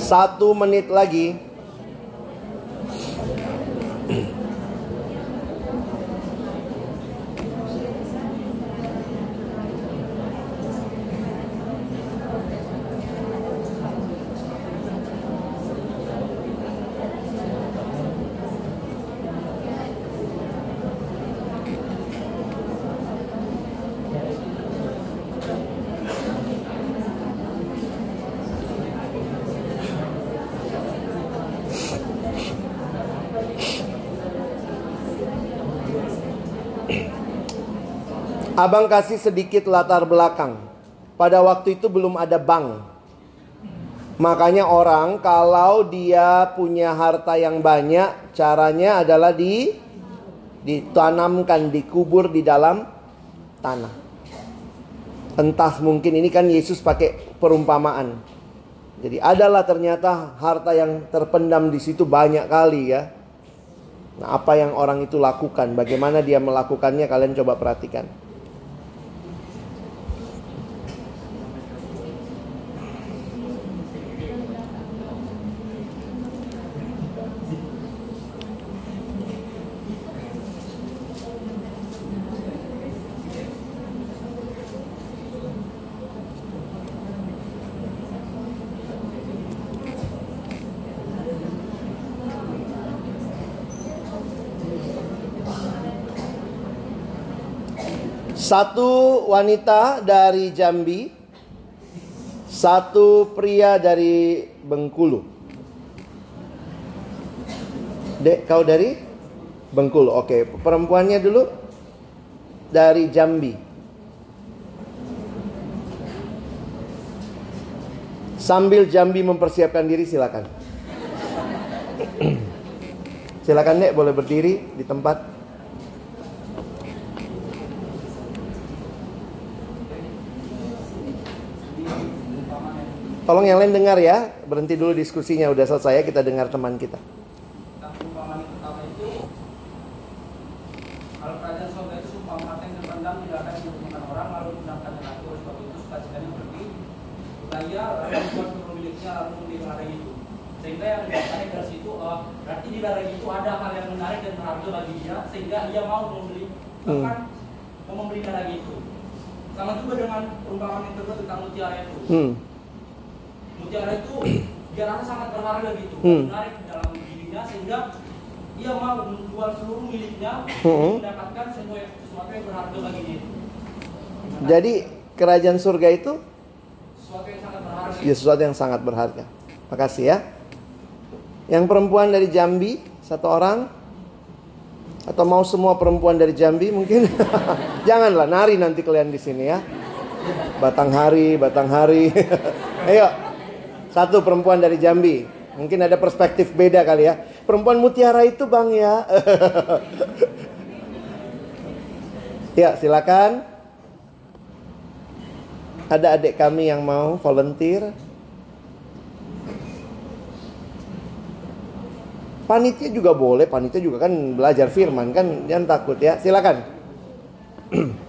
Satu menit lagi. Abang kasih sedikit latar belakang. Pada waktu itu belum ada bank. Makanya orang kalau dia punya harta yang banyak, caranya adalah di ditanamkan, dikubur di dalam tanah. Entah mungkin ini kan Yesus pakai perumpamaan. Jadi adalah ternyata harta yang terpendam di situ banyak kali ya. Nah, apa yang orang itu lakukan, bagaimana dia melakukannya kalian coba perhatikan. Satu wanita dari Jambi, satu pria dari Bengkulu. Dek, kau dari Bengkulu. Oke, perempuannya dulu dari Jambi. Sambil Jambi mempersiapkan diri silakan. silakan Dek, boleh berdiri di tempat. Tolong yang lain dengar ya, berhenti dulu diskusinya. Udah selesai kita dengar teman kita. sehingga yang ditarik dari situ uh, berarti di ladang itu ada hal yang menarik dan berharga bagi dia sehingga dia mau membeli bahkan hmm. mau membeli ladang itu. Sama juga dengan perumpamaan yang kedua tentang mutiara itu. Hmm mutiara itu dia rasa sangat berharga gitu. Hmm. menarik dalam dirinya sehingga ia mau menjual seluruh miliknya hmm. mendapatkan sesuatu yang berharga bagi dia. Jadi kerajaan surga itu? Sesuatu yang sangat berharga. Ya sesuatu yang sangat berharga. Makasih ya. Yang perempuan dari Jambi satu orang? Atau mau semua perempuan dari Jambi mungkin? Janganlah nari nanti kalian di sini ya. Batang hari batang hari. Ayo satu perempuan dari Jambi. Mungkin ada perspektif beda kali ya. Perempuan mutiara itu bang ya. ya silakan. Ada adik kami yang mau volunteer. Panitia juga boleh, panitia juga kan belajar firman kan, jangan takut ya. Silakan.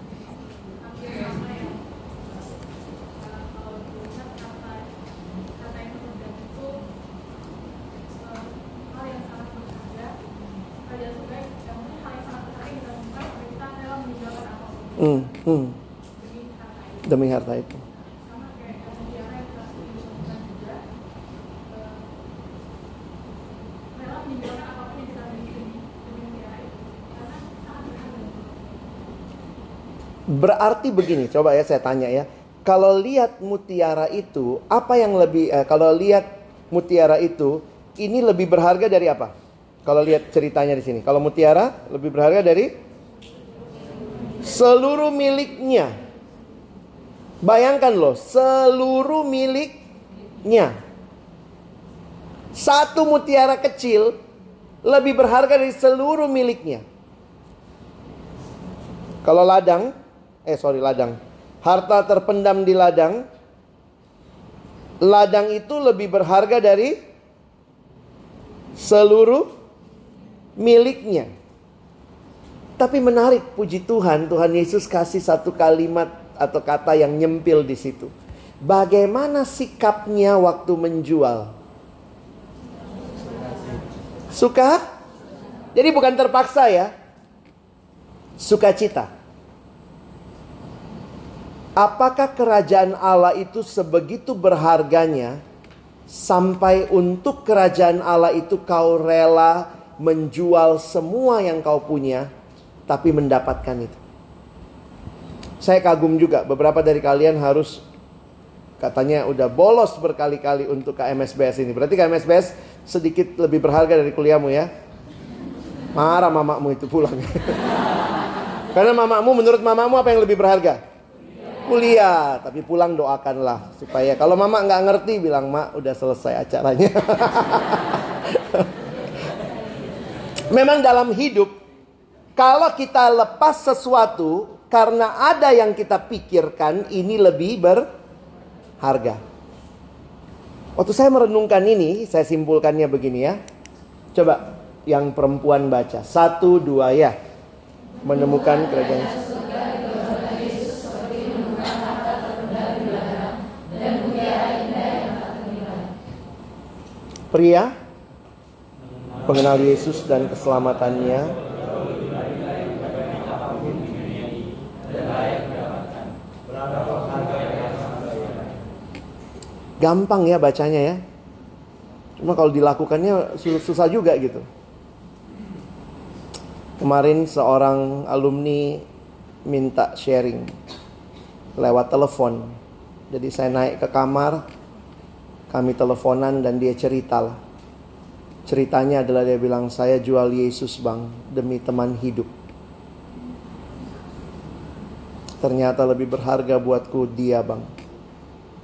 Hmm, hmm. Demi harta itu. Berarti begini, coba ya saya tanya ya. Kalau lihat mutiara itu, apa yang lebih eh, kalau lihat mutiara itu, ini lebih berharga dari apa? Kalau lihat ceritanya di sini. Kalau mutiara lebih berharga dari seluruh miliknya. Bayangkan loh, seluruh miliknya. Satu mutiara kecil lebih berharga dari seluruh miliknya. Kalau ladang, eh sorry ladang, harta terpendam di ladang, ladang itu lebih berharga dari seluruh miliknya. Tapi menarik puji Tuhan, Tuhan Yesus kasih satu kalimat atau kata yang nyempil di situ. Bagaimana sikapnya waktu menjual? Suka? Jadi bukan terpaksa ya. Sukacita. Apakah kerajaan Allah itu sebegitu berharganya sampai untuk kerajaan Allah itu kau rela menjual semua yang kau punya tapi mendapatkan itu? Saya kagum juga beberapa dari kalian harus katanya udah bolos berkali-kali untuk KMSBS ini. Berarti KMSBS sedikit lebih berharga dari kuliahmu ya. Marah mamamu itu pulang. Karena mamamu menurut mamamu apa yang lebih berharga? Kuliah, tapi pulang doakanlah supaya kalau mama nggak ngerti bilang mak udah selesai acaranya. Memang dalam hidup kalau kita lepas sesuatu karena ada yang kita pikirkan ini lebih berharga. Waktu saya merenungkan ini, saya simpulkannya begini ya. Coba yang perempuan baca. Satu, dua ya. Menemukan kerajaan Pria mengenal Yesus dan keselamatannya Gampang ya bacanya ya. Cuma kalau dilakukannya susah juga gitu. Kemarin seorang alumni minta sharing lewat telepon. Jadi saya naik ke kamar, kami teleponan dan dia cerita lah. Ceritanya adalah dia bilang, saya jual Yesus bang demi teman hidup. Ternyata lebih berharga buatku dia bang.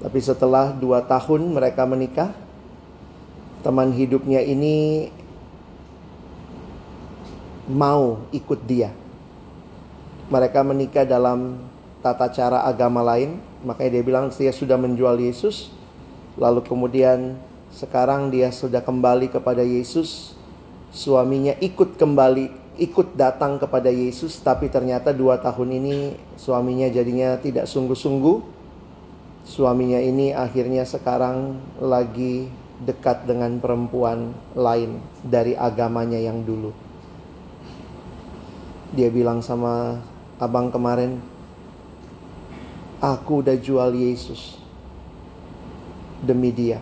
Tapi setelah dua tahun mereka menikah, teman hidupnya ini mau ikut dia. Mereka menikah dalam tata cara agama lain, makanya dia bilang dia sudah menjual Yesus. Lalu kemudian sekarang dia sudah kembali kepada Yesus. Suaminya ikut kembali, ikut datang kepada Yesus, tapi ternyata dua tahun ini suaminya jadinya tidak sungguh-sungguh suaminya ini akhirnya sekarang lagi dekat dengan perempuan lain dari agamanya yang dulu. Dia bilang sama abang kemarin, aku udah jual Yesus demi dia.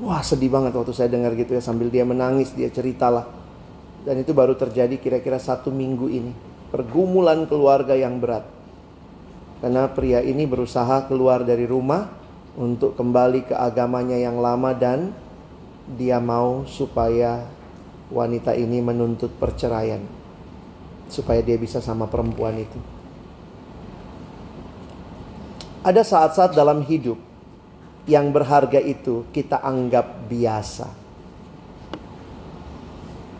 Wah sedih banget waktu saya dengar gitu ya sambil dia menangis dia ceritalah. Dan itu baru terjadi kira-kira satu minggu ini. Pergumulan keluarga yang berat karena pria ini berusaha keluar dari rumah untuk kembali ke agamanya yang lama dan dia mau supaya wanita ini menuntut perceraian. Supaya dia bisa sama perempuan itu. Ada saat-saat dalam hidup yang berharga itu kita anggap biasa.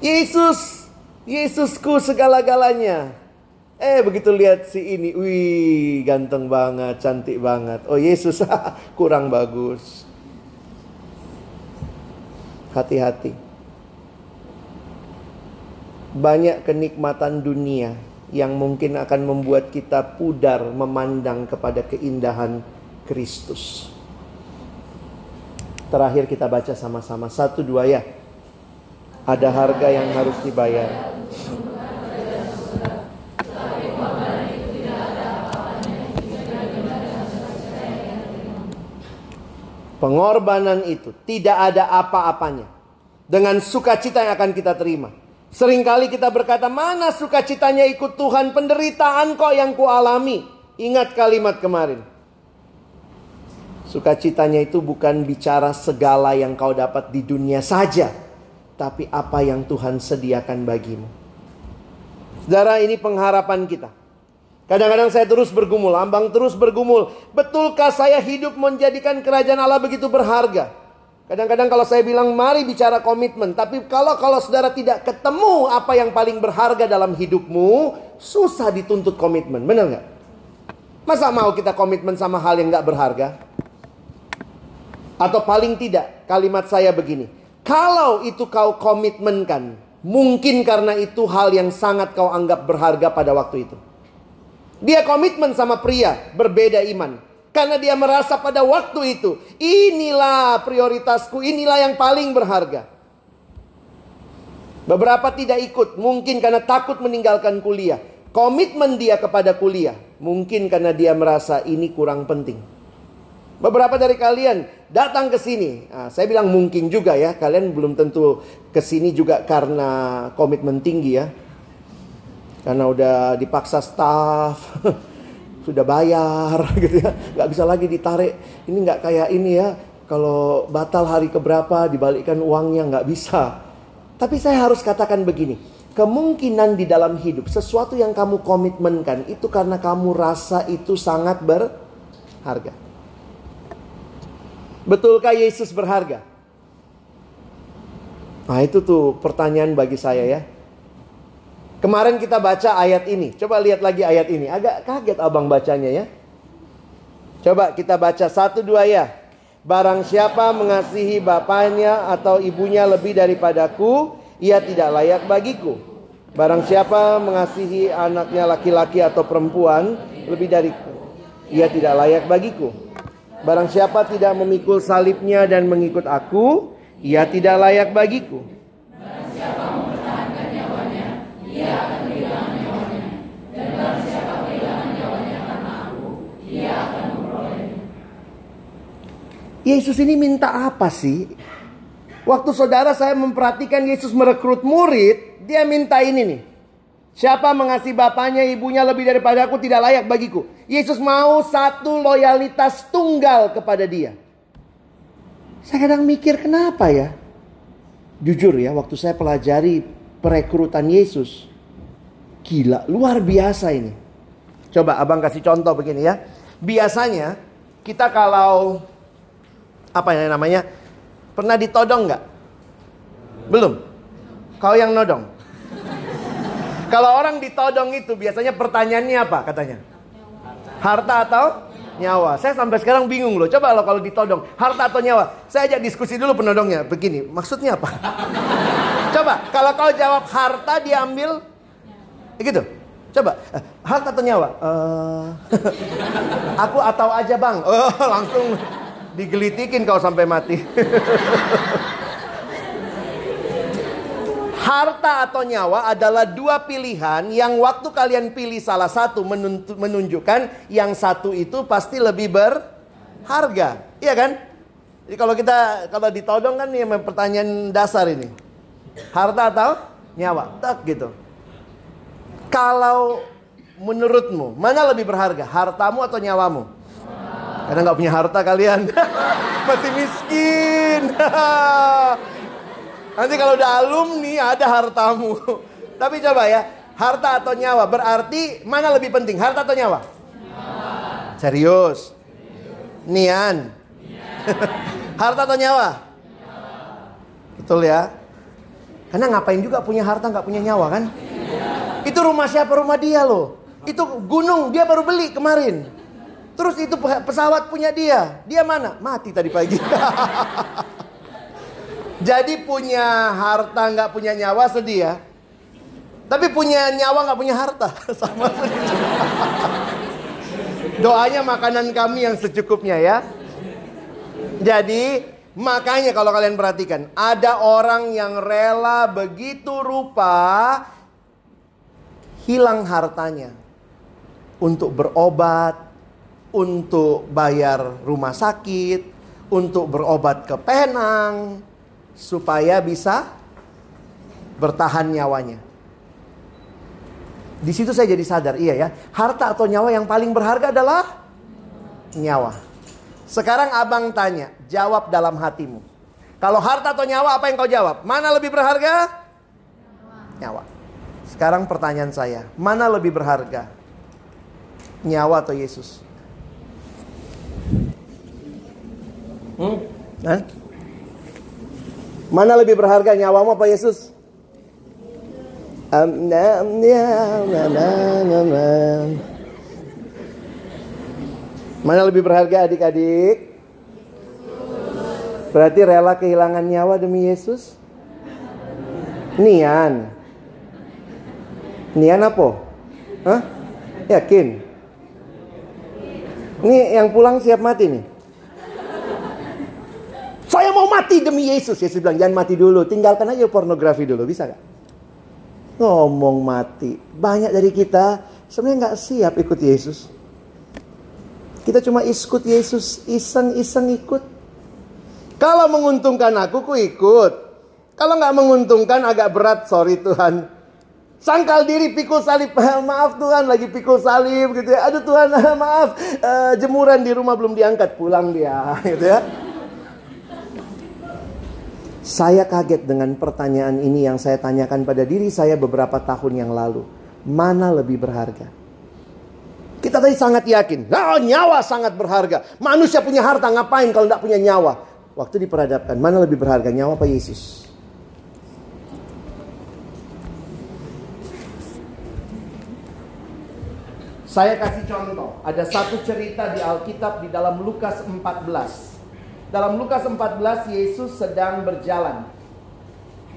Yesus, Yesusku segala-galanya. Eh begitu lihat si ini, wih ganteng banget, cantik banget. Oh Yesus kurang bagus. Hati-hati. Banyak kenikmatan dunia yang mungkin akan membuat kita pudar memandang kepada keindahan Kristus. Terakhir kita baca sama-sama satu dua ya. Ada harga yang harus dibayar. Pengorbanan itu tidak ada apa-apanya dengan sukacita yang akan kita terima. Seringkali kita berkata, mana sukacitanya ikut Tuhan, penderitaan kok yang kualami. Ingat kalimat kemarin. Sukacitanya itu bukan bicara segala yang kau dapat di dunia saja. Tapi apa yang Tuhan sediakan bagimu. Saudara ini pengharapan kita. Kadang-kadang saya terus bergumul, ambang terus bergumul. Betulkah saya hidup menjadikan kerajaan Allah begitu berharga? Kadang-kadang kalau saya bilang mari bicara komitmen, tapi kalau kalau saudara tidak ketemu apa yang paling berharga dalam hidupmu, susah dituntut komitmen, benar nggak? Masa mau kita komitmen sama hal yang nggak berharga? Atau paling tidak, kalimat saya begini, kalau itu kau komitmenkan, mungkin karena itu hal yang sangat kau anggap berharga pada waktu itu. Dia komitmen sama pria berbeda iman. Karena dia merasa pada waktu itu, inilah prioritasku, inilah yang paling berharga. Beberapa tidak ikut, mungkin karena takut meninggalkan kuliah. Komitmen dia kepada kuliah, mungkin karena dia merasa ini kurang penting. Beberapa dari kalian datang ke sini. Nah, saya bilang mungkin juga ya, kalian belum tentu ke sini juga karena komitmen tinggi ya. Karena udah dipaksa staff, sudah bayar gitu ya, nggak bisa lagi ditarik. Ini nggak kayak ini ya, kalau batal hari keberapa dibalikkan uangnya nggak bisa. Tapi saya harus katakan begini, kemungkinan di dalam hidup sesuatu yang kamu komitmenkan itu karena kamu rasa itu sangat berharga. Betulkah Yesus berharga? Nah itu tuh pertanyaan bagi saya ya. Kemarin kita baca ayat ini. Coba lihat lagi ayat ini. Agak kaget abang bacanya ya. Coba kita baca satu dua ya. Barang siapa mengasihi bapaknya atau ibunya lebih daripadaku, ia tidak layak bagiku. Barang siapa mengasihi anaknya laki-laki atau perempuan lebih dariku, ia tidak layak bagiku. Barang siapa tidak memikul salibnya dan mengikut aku, ia tidak layak bagiku. Barang siapa ia akan kehilangan nyawanya. Dan siapa kehilangan nyawanya karena aku, ia akan Yesus ini minta apa sih? Waktu saudara saya memperhatikan Yesus merekrut murid, dia minta ini nih. Siapa mengasihi bapaknya, ibunya lebih daripada aku tidak layak bagiku. Yesus mau satu loyalitas tunggal kepada dia. Saya kadang mikir kenapa ya? Jujur ya, waktu saya pelajari perekrutan Yesus. Gila, luar biasa ini. Coba abang kasih contoh begini ya. Biasanya kita kalau apa yang namanya? Pernah ditodong nggak? Belum. Kau yang nodong. Kalau orang ditodong itu biasanya pertanyaannya apa katanya? Harta atau nyawa? Saya sampai sekarang bingung loh. Coba lo kalau ditodong, harta atau nyawa? Saya ajak diskusi dulu penodongnya. Begini, maksudnya apa? Coba, kalau kau jawab harta diambil, gitu. Coba, eh, harta atau nyawa? Uh, aku atau aja bang. Oh, langsung Digelitikin kau sampai mati. Harta atau nyawa adalah dua pilihan yang waktu kalian pilih salah satu menunjukkan yang satu itu pasti lebih berharga. Iya kan? Jadi kalau kita kalau ditodong kan ini pertanyaan dasar ini. Harta atau nyawa? Tak gitu. Kalau menurutmu mana lebih berharga? Hartamu atau nyawamu? Karena nggak punya harta kalian. Masih miskin. Nanti kalau udah alumni ada hartamu. Tapi coba ya, harta atau nyawa berarti mana lebih penting, harta atau nyawa? Serius? Nian. harta atau nyawa? Betul ya? Karena ngapain juga punya harta nggak punya nyawa kan? Itu rumah siapa rumah dia loh. Itu gunung dia baru beli kemarin. Terus itu pesawat punya dia. Dia mana? Mati tadi pagi. Jadi punya harta nggak punya nyawa sedih ya. Tapi punya nyawa nggak punya harta sama sedih. Doanya makanan kami yang secukupnya ya. Jadi makanya kalau kalian perhatikan ada orang yang rela begitu rupa hilang hartanya untuk berobat, untuk bayar rumah sakit, untuk berobat ke Penang, supaya bisa bertahan nyawanya. Di situ saya jadi sadar, iya ya, harta atau nyawa yang paling berharga adalah nyawa. Sekarang abang tanya, jawab dalam hatimu. Kalau harta atau nyawa, apa yang kau jawab? Mana lebih berharga? Nyawa. Sekarang pertanyaan saya, mana lebih berharga? Nyawa atau Yesus? Hmm? Hah? Mana lebih berharga nyawamu apa Yesus? Mana lebih berharga adik-adik? Berarti rela kehilangan nyawa demi Yesus? Nian. Nian apa? Hah? Yakin? Ini yang pulang siap mati nih? Saya mau mati demi Yesus. Yesus bilang, jangan mati dulu. Tinggalkan aja pornografi dulu. Bisa gak? Ngomong mati. Banyak dari kita sebenarnya nggak siap ikut Yesus. Kita cuma ikut Yesus, iseng-iseng ikut. Kalau menguntungkan aku, ku ikut. Kalau nggak menguntungkan agak berat, sorry Tuhan. Sangkal diri pikul salib, maaf Tuhan lagi pikul salib gitu ya. Aduh Tuhan maaf, uh, jemuran di rumah belum diangkat, pulang dia gitu ya. Saya kaget dengan pertanyaan ini yang saya tanyakan pada diri saya beberapa tahun yang lalu. Mana lebih berharga? Kita tadi sangat yakin, oh, nyawa sangat berharga. Manusia punya harta ngapain kalau tidak punya nyawa? Waktu diperhadapkan, mana lebih berharga nyawa apa Yesus? Saya kasih contoh, ada satu cerita di Alkitab di dalam Lukas 14. Dalam Lukas 14 Yesus sedang berjalan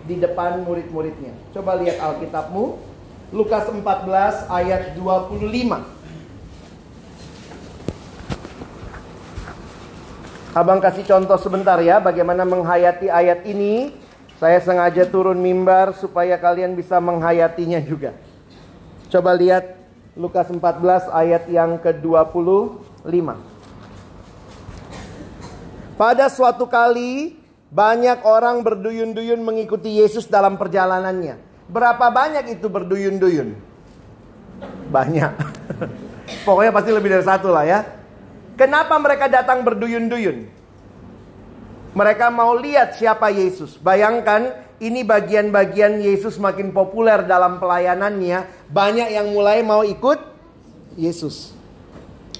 di depan murid-muridnya. Coba lihat Alkitabmu. Lukas 14 ayat 25. Abang kasih contoh sebentar ya bagaimana menghayati ayat ini. Saya sengaja turun mimbar supaya kalian bisa menghayatinya juga. Coba lihat Lukas 14 ayat yang ke-25. Pada suatu kali banyak orang berduyun-duyun mengikuti Yesus dalam perjalanannya. Berapa banyak itu berduyun-duyun? Banyak. Pokoknya pasti lebih dari satu lah ya. Kenapa mereka datang berduyun-duyun? Mereka mau lihat siapa Yesus. Bayangkan ini bagian-bagian Yesus makin populer dalam pelayanannya. Banyak yang mulai mau ikut Yesus.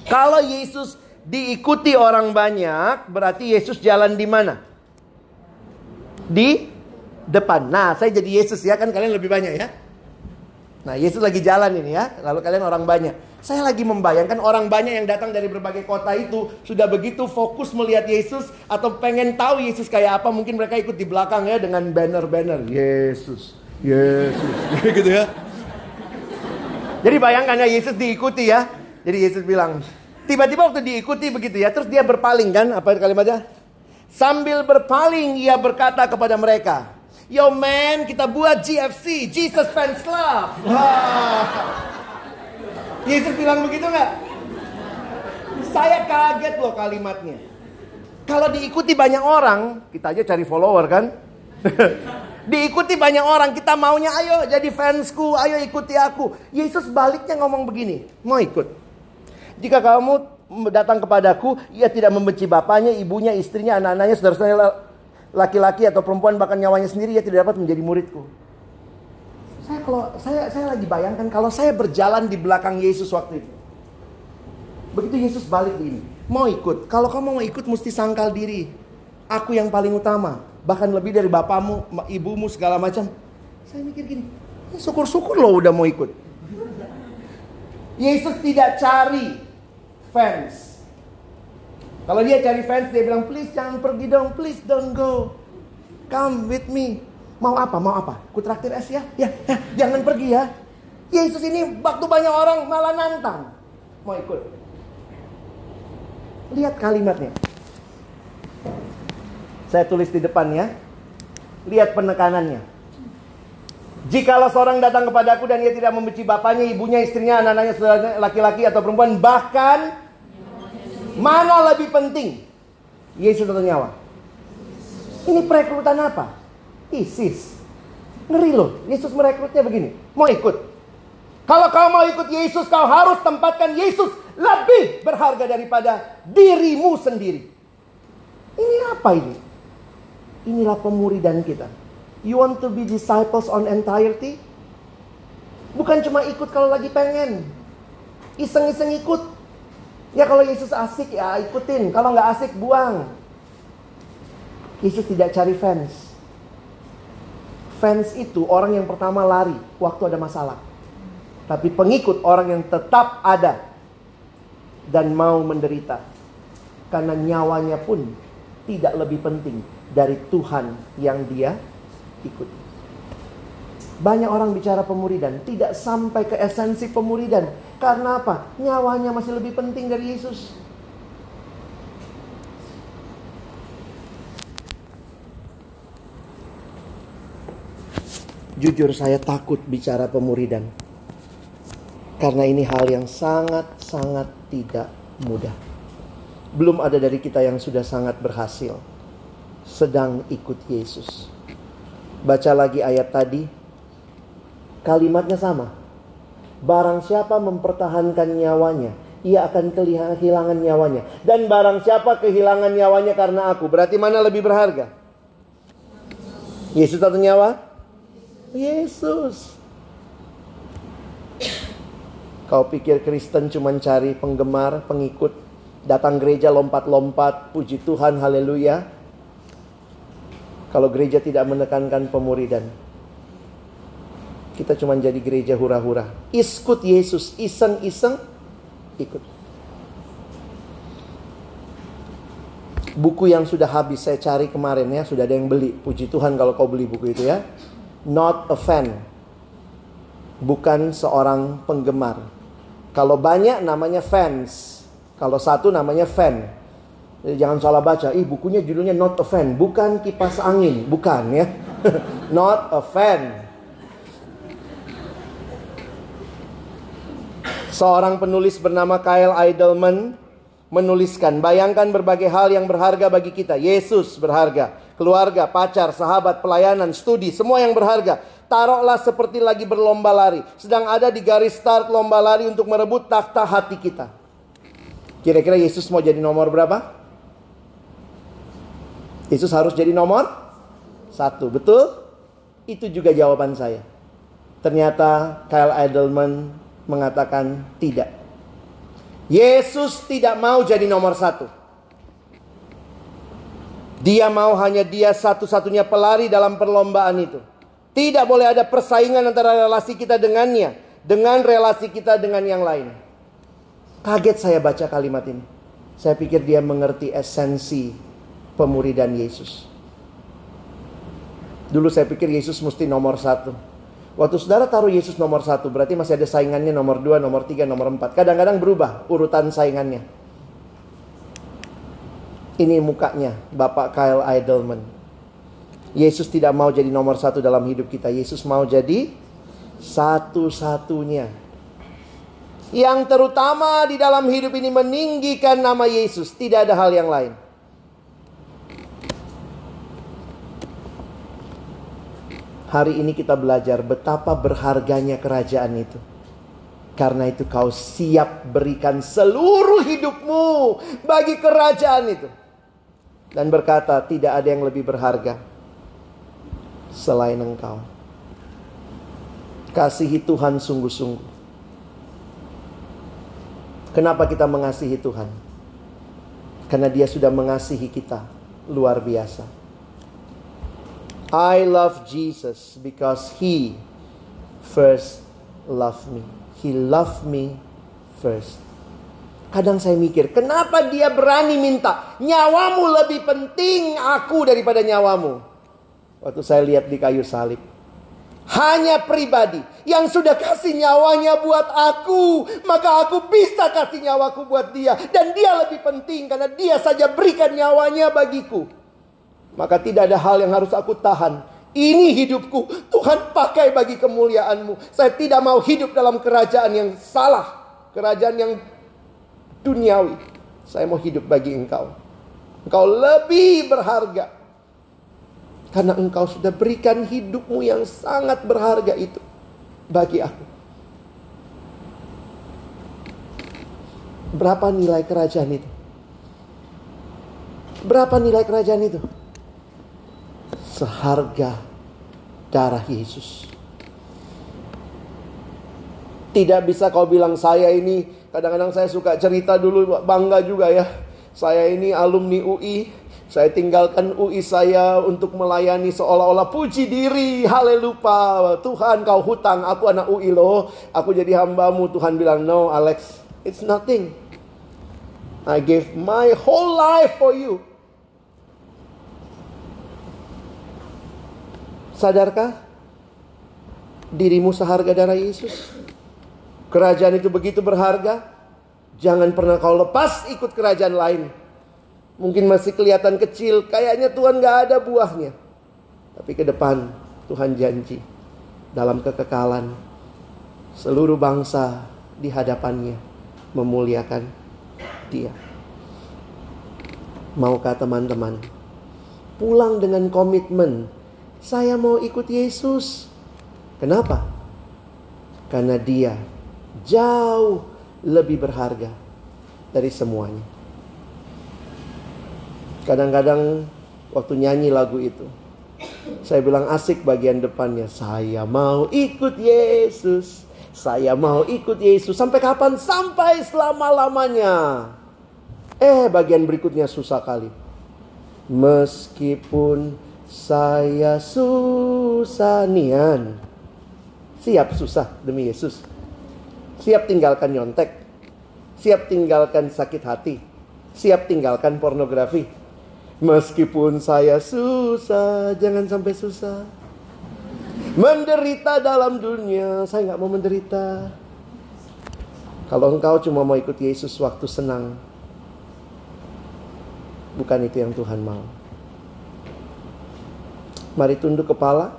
Kalau Yesus diikuti orang banyak, berarti Yesus jalan di mana? Di depan. Nah, saya jadi Yesus ya, kan kalian lebih banyak ya. Nah, Yesus lagi jalan ini ya, lalu kalian orang banyak. Saya lagi membayangkan orang banyak yang datang dari berbagai kota itu sudah begitu fokus melihat Yesus atau pengen tahu Yesus kayak apa. Mungkin mereka ikut di belakang ya dengan banner-banner Yesus, Yesus, gitu ya. Jadi bayangkan ya Yesus diikuti ya. Jadi Yesus bilang, tiba-tiba waktu diikuti begitu ya, terus dia berpaling kan? Apa kalimatnya? Sambil berpaling ia berkata kepada mereka, Yo man, kita buat GFC, Jesus Fans Club. Yesus bilang begitu nggak? Saya kaget loh kalimatnya. Kalau diikuti banyak orang, kita aja cari follower kan? diikuti banyak orang, kita maunya ayo jadi fansku, ayo ikuti aku. Yesus baliknya ngomong begini, mau ikut. Jika kamu datang kepadaku, ia tidak membenci bapaknya, ibunya, istrinya, anak-anaknya, saudara-saudara laki-laki atau perempuan bahkan nyawanya sendiri, ia tidak dapat menjadi muridku. Saya kalau saya saya lagi bayangkan kalau saya berjalan di belakang Yesus waktu itu. Begitu Yesus balik ini, mau ikut. Kalau kamu mau ikut mesti sangkal diri. Aku yang paling utama, bahkan lebih dari bapamu, ibumu segala macam. Saya mikir gini, syukur-syukur loh udah mau ikut. Yesus tidak cari fans. Kalau dia cari fans, dia bilang, please jangan pergi dong, please don't go. Come with me. Mau apa? Mau apa? Ku traktir es ya? ya? Ya, jangan pergi ya. Yesus ini waktu banyak orang malah nantang. Mau ikut. Lihat kalimatnya. Saya tulis di depan ya. Lihat penekanannya. Jikalau seorang datang kepadaku dan ia tidak membenci bapaknya, ibunya, istrinya, anak-anaknya, laki-laki atau perempuan, bahkan mana lebih penting? Yesus atau nyawa? Ini perekrutan apa? ISIS. Ngeri loh, Yesus merekrutnya begini. Mau ikut? Kalau kau mau ikut Yesus, kau harus tempatkan Yesus lebih berharga daripada dirimu sendiri. Ini apa ini? Inilah pemuridan kita. You want to be disciples on entirety? Bukan cuma ikut kalau lagi pengen. Iseng-iseng ikut. Ya kalau Yesus asik ya ikutin. Kalau nggak asik buang. Yesus tidak cari fans. Fans itu orang yang pertama lari waktu ada masalah. Tapi pengikut orang yang tetap ada dan mau menderita. Karena nyawanya pun tidak lebih penting dari Tuhan yang dia ikuti. Banyak orang bicara pemuridan, tidak sampai ke esensi pemuridan. Karena apa? Nyawanya masih lebih penting dari Yesus. Jujur saya takut bicara pemuridan. Karena ini hal yang sangat-sangat tidak mudah. Belum ada dari kita yang sudah sangat berhasil. Sedang ikut Yesus. Baca lagi ayat tadi. Kalimatnya sama. Barang siapa mempertahankan nyawanya, ia akan kehilangan nyawanya. Dan barang siapa kehilangan nyawanya karena aku, berarti mana lebih berharga? Yesus atau nyawa? Yesus. Kau pikir Kristen cuma cari penggemar, pengikut, datang gereja lompat-lompat, puji Tuhan, haleluya. Kalau gereja tidak menekankan pemuridan, kita cuma jadi gereja hura-hura. Ikut Yesus, iseng-iseng, ikut. Buku yang sudah habis saya cari kemarin ya, sudah ada yang beli. Puji Tuhan kalau kau beli buku itu ya not a fan. Bukan seorang penggemar. Kalau banyak namanya fans. Kalau satu namanya fan. Jadi jangan salah baca. Ih bukunya judulnya not a fan. Bukan kipas angin. Bukan ya. not a fan. Seorang penulis bernama Kyle Idleman menuliskan, bayangkan berbagai hal yang berharga bagi kita. Yesus berharga keluarga, pacar, sahabat, pelayanan, studi, semua yang berharga. Taruhlah seperti lagi berlomba lari, sedang ada di garis start lomba lari untuk merebut takhta hati kita. Kira-kira Yesus mau jadi nomor berapa? Yesus harus jadi nomor satu, betul? Itu juga jawaban saya. Ternyata Kyle Edelman mengatakan tidak. Yesus tidak mau jadi nomor satu. Dia mau hanya dia satu-satunya pelari dalam perlombaan itu. Tidak boleh ada persaingan antara relasi kita dengannya. Dengan relasi kita dengan yang lain. Kaget saya baca kalimat ini. Saya pikir dia mengerti esensi pemuridan Yesus. Dulu saya pikir Yesus mesti nomor satu. Waktu saudara taruh Yesus nomor satu, berarti masih ada saingannya nomor dua, nomor tiga, nomor empat. Kadang-kadang berubah urutan saingannya. Ini mukanya Bapak Kyle Idleman. Yesus tidak mau jadi nomor satu dalam hidup kita. Yesus mau jadi satu-satunya. Yang terutama di dalam hidup ini meninggikan nama Yesus. Tidak ada hal yang lain. Hari ini kita belajar betapa berharganya kerajaan itu. Karena itu kau siap berikan seluruh hidupmu bagi kerajaan itu dan berkata, "Tidak ada yang lebih berharga selain Engkau." Kasihi Tuhan sungguh-sungguh. Kenapa kita mengasihi Tuhan? Karena Dia sudah mengasihi kita luar biasa. I love Jesus because He first loved me. He loved me first. Kadang saya mikir, kenapa dia berani minta nyawamu lebih penting aku daripada nyawamu? Waktu saya lihat di kayu salib. Hanya pribadi yang sudah kasih nyawanya buat aku, maka aku bisa kasih nyawaku buat dia. Dan dia lebih penting karena dia saja berikan nyawanya bagiku. Maka tidak ada hal yang harus aku tahan. Ini hidupku, Tuhan pakai bagi kemuliaanmu. Saya tidak mau hidup dalam kerajaan yang salah. Kerajaan yang duniawi. Saya mau hidup bagi engkau. Engkau lebih berharga. Karena engkau sudah berikan hidupmu yang sangat berharga itu bagi aku. Berapa nilai kerajaan itu? Berapa nilai kerajaan itu? Seharga darah Yesus. Tidak bisa kau bilang saya ini Kadang-kadang saya suka cerita dulu bangga juga ya. Saya ini alumni UI. Saya tinggalkan UI saya untuk melayani seolah-olah puji diri. Haleluya. Tuhan kau hutang. Aku anak UI loh. Aku jadi hambamu. Tuhan bilang, no Alex. It's nothing. I gave my whole life for you. Sadarkah dirimu seharga darah Yesus? Kerajaan itu begitu berharga. Jangan pernah kau lepas ikut kerajaan lain. Mungkin masih kelihatan kecil. Kayaknya Tuhan gak ada buahnya. Tapi ke depan Tuhan janji. dalam kekekalan. Seluruh bangsa di hadapannya memuliakan dia. Maukah teman-teman pulang dengan komitmen, saya mau ikut Yesus. Kenapa? Karena dia jauh lebih berharga dari semuanya. Kadang-kadang waktu nyanyi lagu itu, saya bilang asik bagian depannya. Saya mau ikut Yesus. Saya mau ikut Yesus. Sampai kapan? Sampai selama-lamanya. Eh, bagian berikutnya susah kali. Meskipun saya susah nian. Siap susah demi Yesus. Siap tinggalkan nyontek. Siap tinggalkan sakit hati. Siap tinggalkan pornografi Meskipun saya susah, jangan sampai susah. Menderita dalam dunia, saya nggak mau menderita. Kalau engkau cuma mau ikut Yesus waktu senang, bukan itu yang Tuhan mau. Mari tunduk kepala.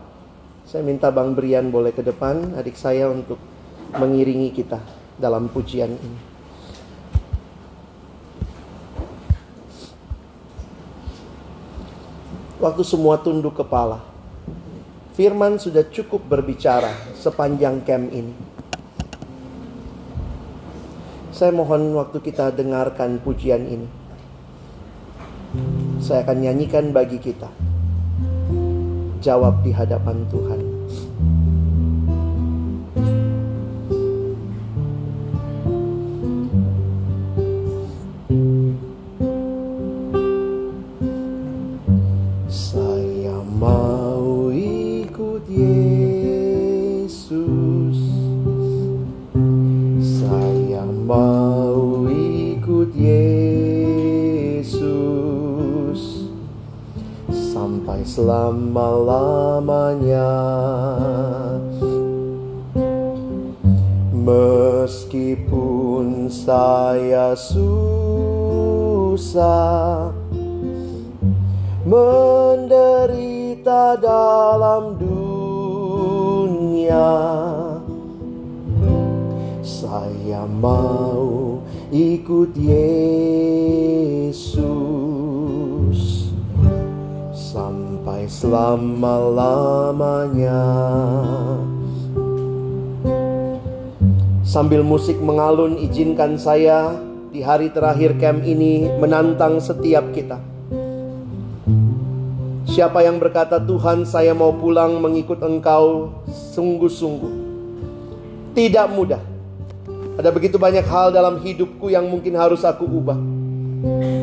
Saya minta Bang Brian boleh ke depan, adik saya untuk mengiringi kita dalam pujian ini. waktu semua tunduk kepala. Firman sudah cukup berbicara sepanjang camp ini. Saya mohon waktu kita dengarkan pujian ini. Saya akan nyanyikan bagi kita. Jawab di hadapan Tuhan. Sambil musik mengalun, izinkan saya di hari terakhir camp ini menantang setiap kita. Siapa yang berkata, "Tuhan, saya mau pulang mengikut Engkau sungguh-sungguh"? Tidak mudah. Ada begitu banyak hal dalam hidupku yang mungkin harus aku ubah.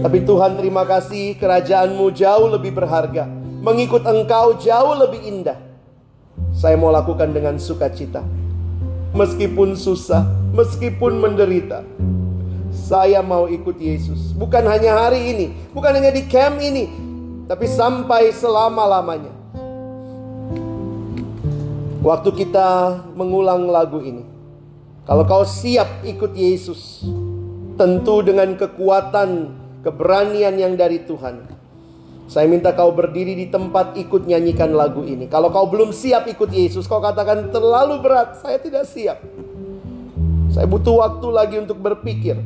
Tapi Tuhan terima kasih kerajaanmu jauh lebih berharga Mengikut engkau jauh lebih indah. Saya mau lakukan dengan sukacita. Meskipun susah, meskipun menderita. Saya mau ikut Yesus. Bukan hanya hari ini, bukan hanya di camp ini, tapi sampai selama-lamanya. Waktu kita mengulang lagu ini, kalau kau siap ikut Yesus, tentu dengan kekuatan, keberanian yang dari Tuhan, saya minta kau berdiri di tempat ikut nyanyikan lagu ini. Kalau kau belum siap ikut Yesus, kau katakan terlalu berat, saya tidak siap. Saya butuh waktu lagi untuk berpikir.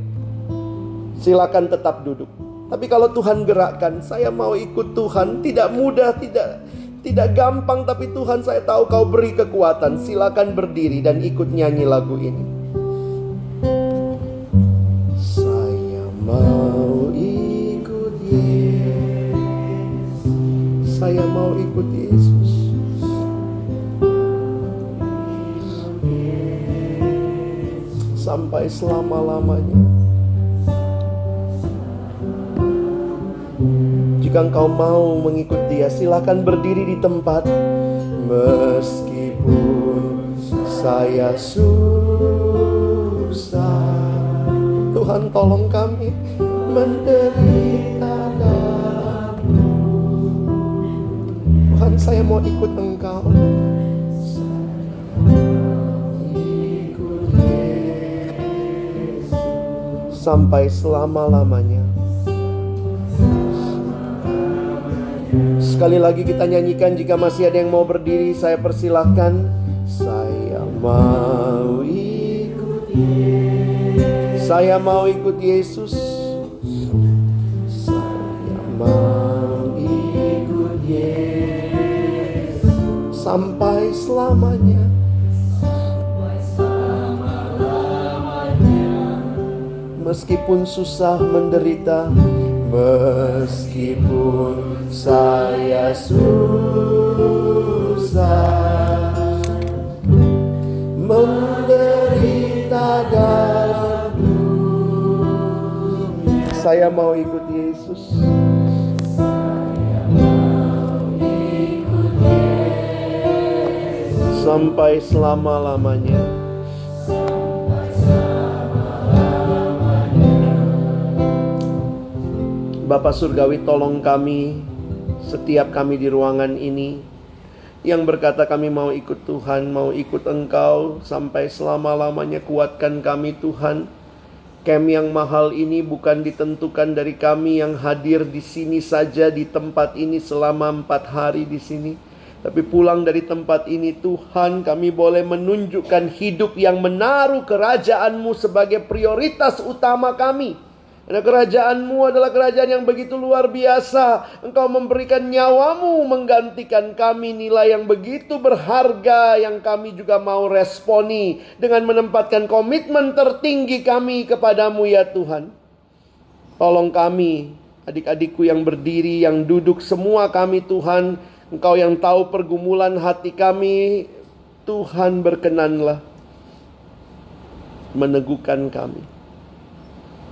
Silakan tetap duduk. Tapi kalau Tuhan gerakkan, saya mau ikut Tuhan. Tidak mudah, tidak tidak gampang, tapi Tuhan saya tahu kau beri kekuatan. Silakan berdiri dan ikut nyanyi lagu ini. Yesus. Sampai selama-lamanya. Jika engkau mau mengikut dia, silakan berdiri di tempat. Meskipun saya susah, Tuhan tolong kami menderita saya mau ikut engkau Sampai selama-lamanya Sekali lagi kita nyanyikan jika masih ada yang mau berdiri saya persilahkan Saya mau ikut Yesus. Saya mau ikut Yesus. Sampai selamanya. Meskipun susah menderita, meskipun saya susah menderita dalam dunia. Saya mau ikut Yesus. Sampai selama-lamanya. Bapak Surgawi tolong kami setiap kami di ruangan ini yang berkata kami mau ikut Tuhan, mau ikut Engkau sampai selama-lamanya kuatkan kami Tuhan. Kem yang mahal ini bukan ditentukan dari kami yang hadir di sini saja di tempat ini selama empat hari di sini. Tapi pulang dari tempat ini Tuhan kami boleh menunjukkan hidup yang menaruh kerajaanmu sebagai prioritas utama kami. Karena kerajaanmu adalah kerajaan yang begitu luar biasa. Engkau memberikan nyawamu menggantikan kami nilai yang begitu berharga yang kami juga mau responi dengan menempatkan komitmen tertinggi kami kepadamu ya Tuhan. Tolong kami, adik-adikku yang berdiri, yang duduk, semua kami Tuhan. Engkau yang tahu pergumulan hati kami, Tuhan berkenanlah meneguhkan kami.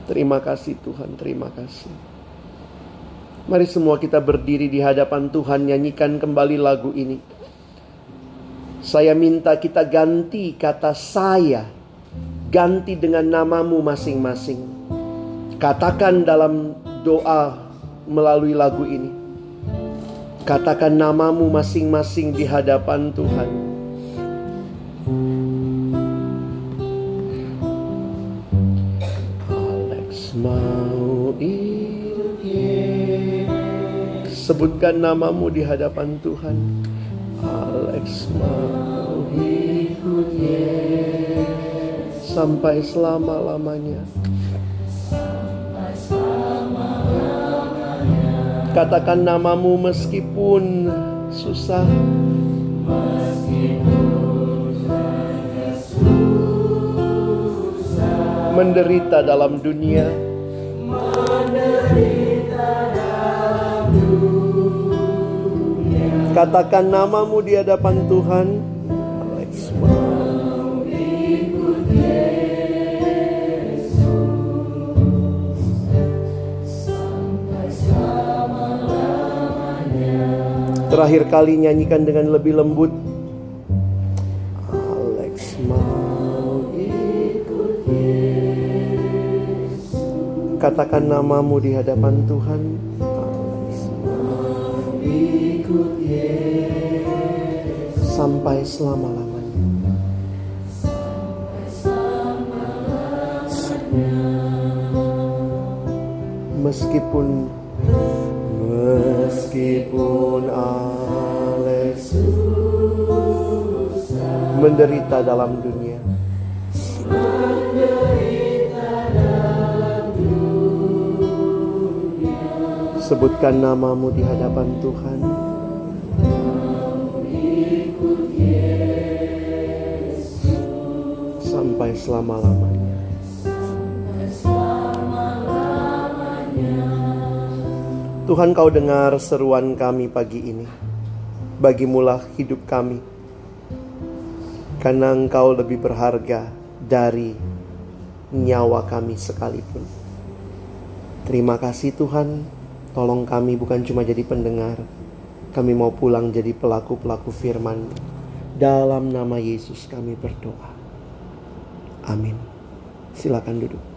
Terima kasih Tuhan, terima kasih. Mari semua kita berdiri di hadapan Tuhan nyanyikan kembali lagu ini. Saya minta kita ganti kata saya, ganti dengan namamu masing-masing. Katakan dalam doa melalui lagu ini. Katakan namamu masing-masing di hadapan Tuhan. Sebutkan namamu di hadapan Tuhan. Alex mau sampai selama-lamanya. Katakan namamu meskipun susah. Menderita dalam dunia. Katakan namamu di hadapan Tuhan. Terakhir kali nyanyikan dengan lebih lembut. Alex mau ikut Yesus. Katakan namamu di hadapan Tuhan. Alex mau ikut sampai selama-lamanya. Meskipun meskipun Alex menderita dalam dunia. Sebutkan namamu di hadapan Tuhan. sampai selama-lamanya. Tuhan kau dengar seruan kami pagi ini. Bagimulah hidup kami. Karena engkau lebih berharga dari nyawa kami sekalipun. Terima kasih Tuhan. Tolong kami bukan cuma jadi pendengar. Kami mau pulang jadi pelaku-pelaku firman. Dalam nama Yesus kami berdoa. Amin. Silakan duduk.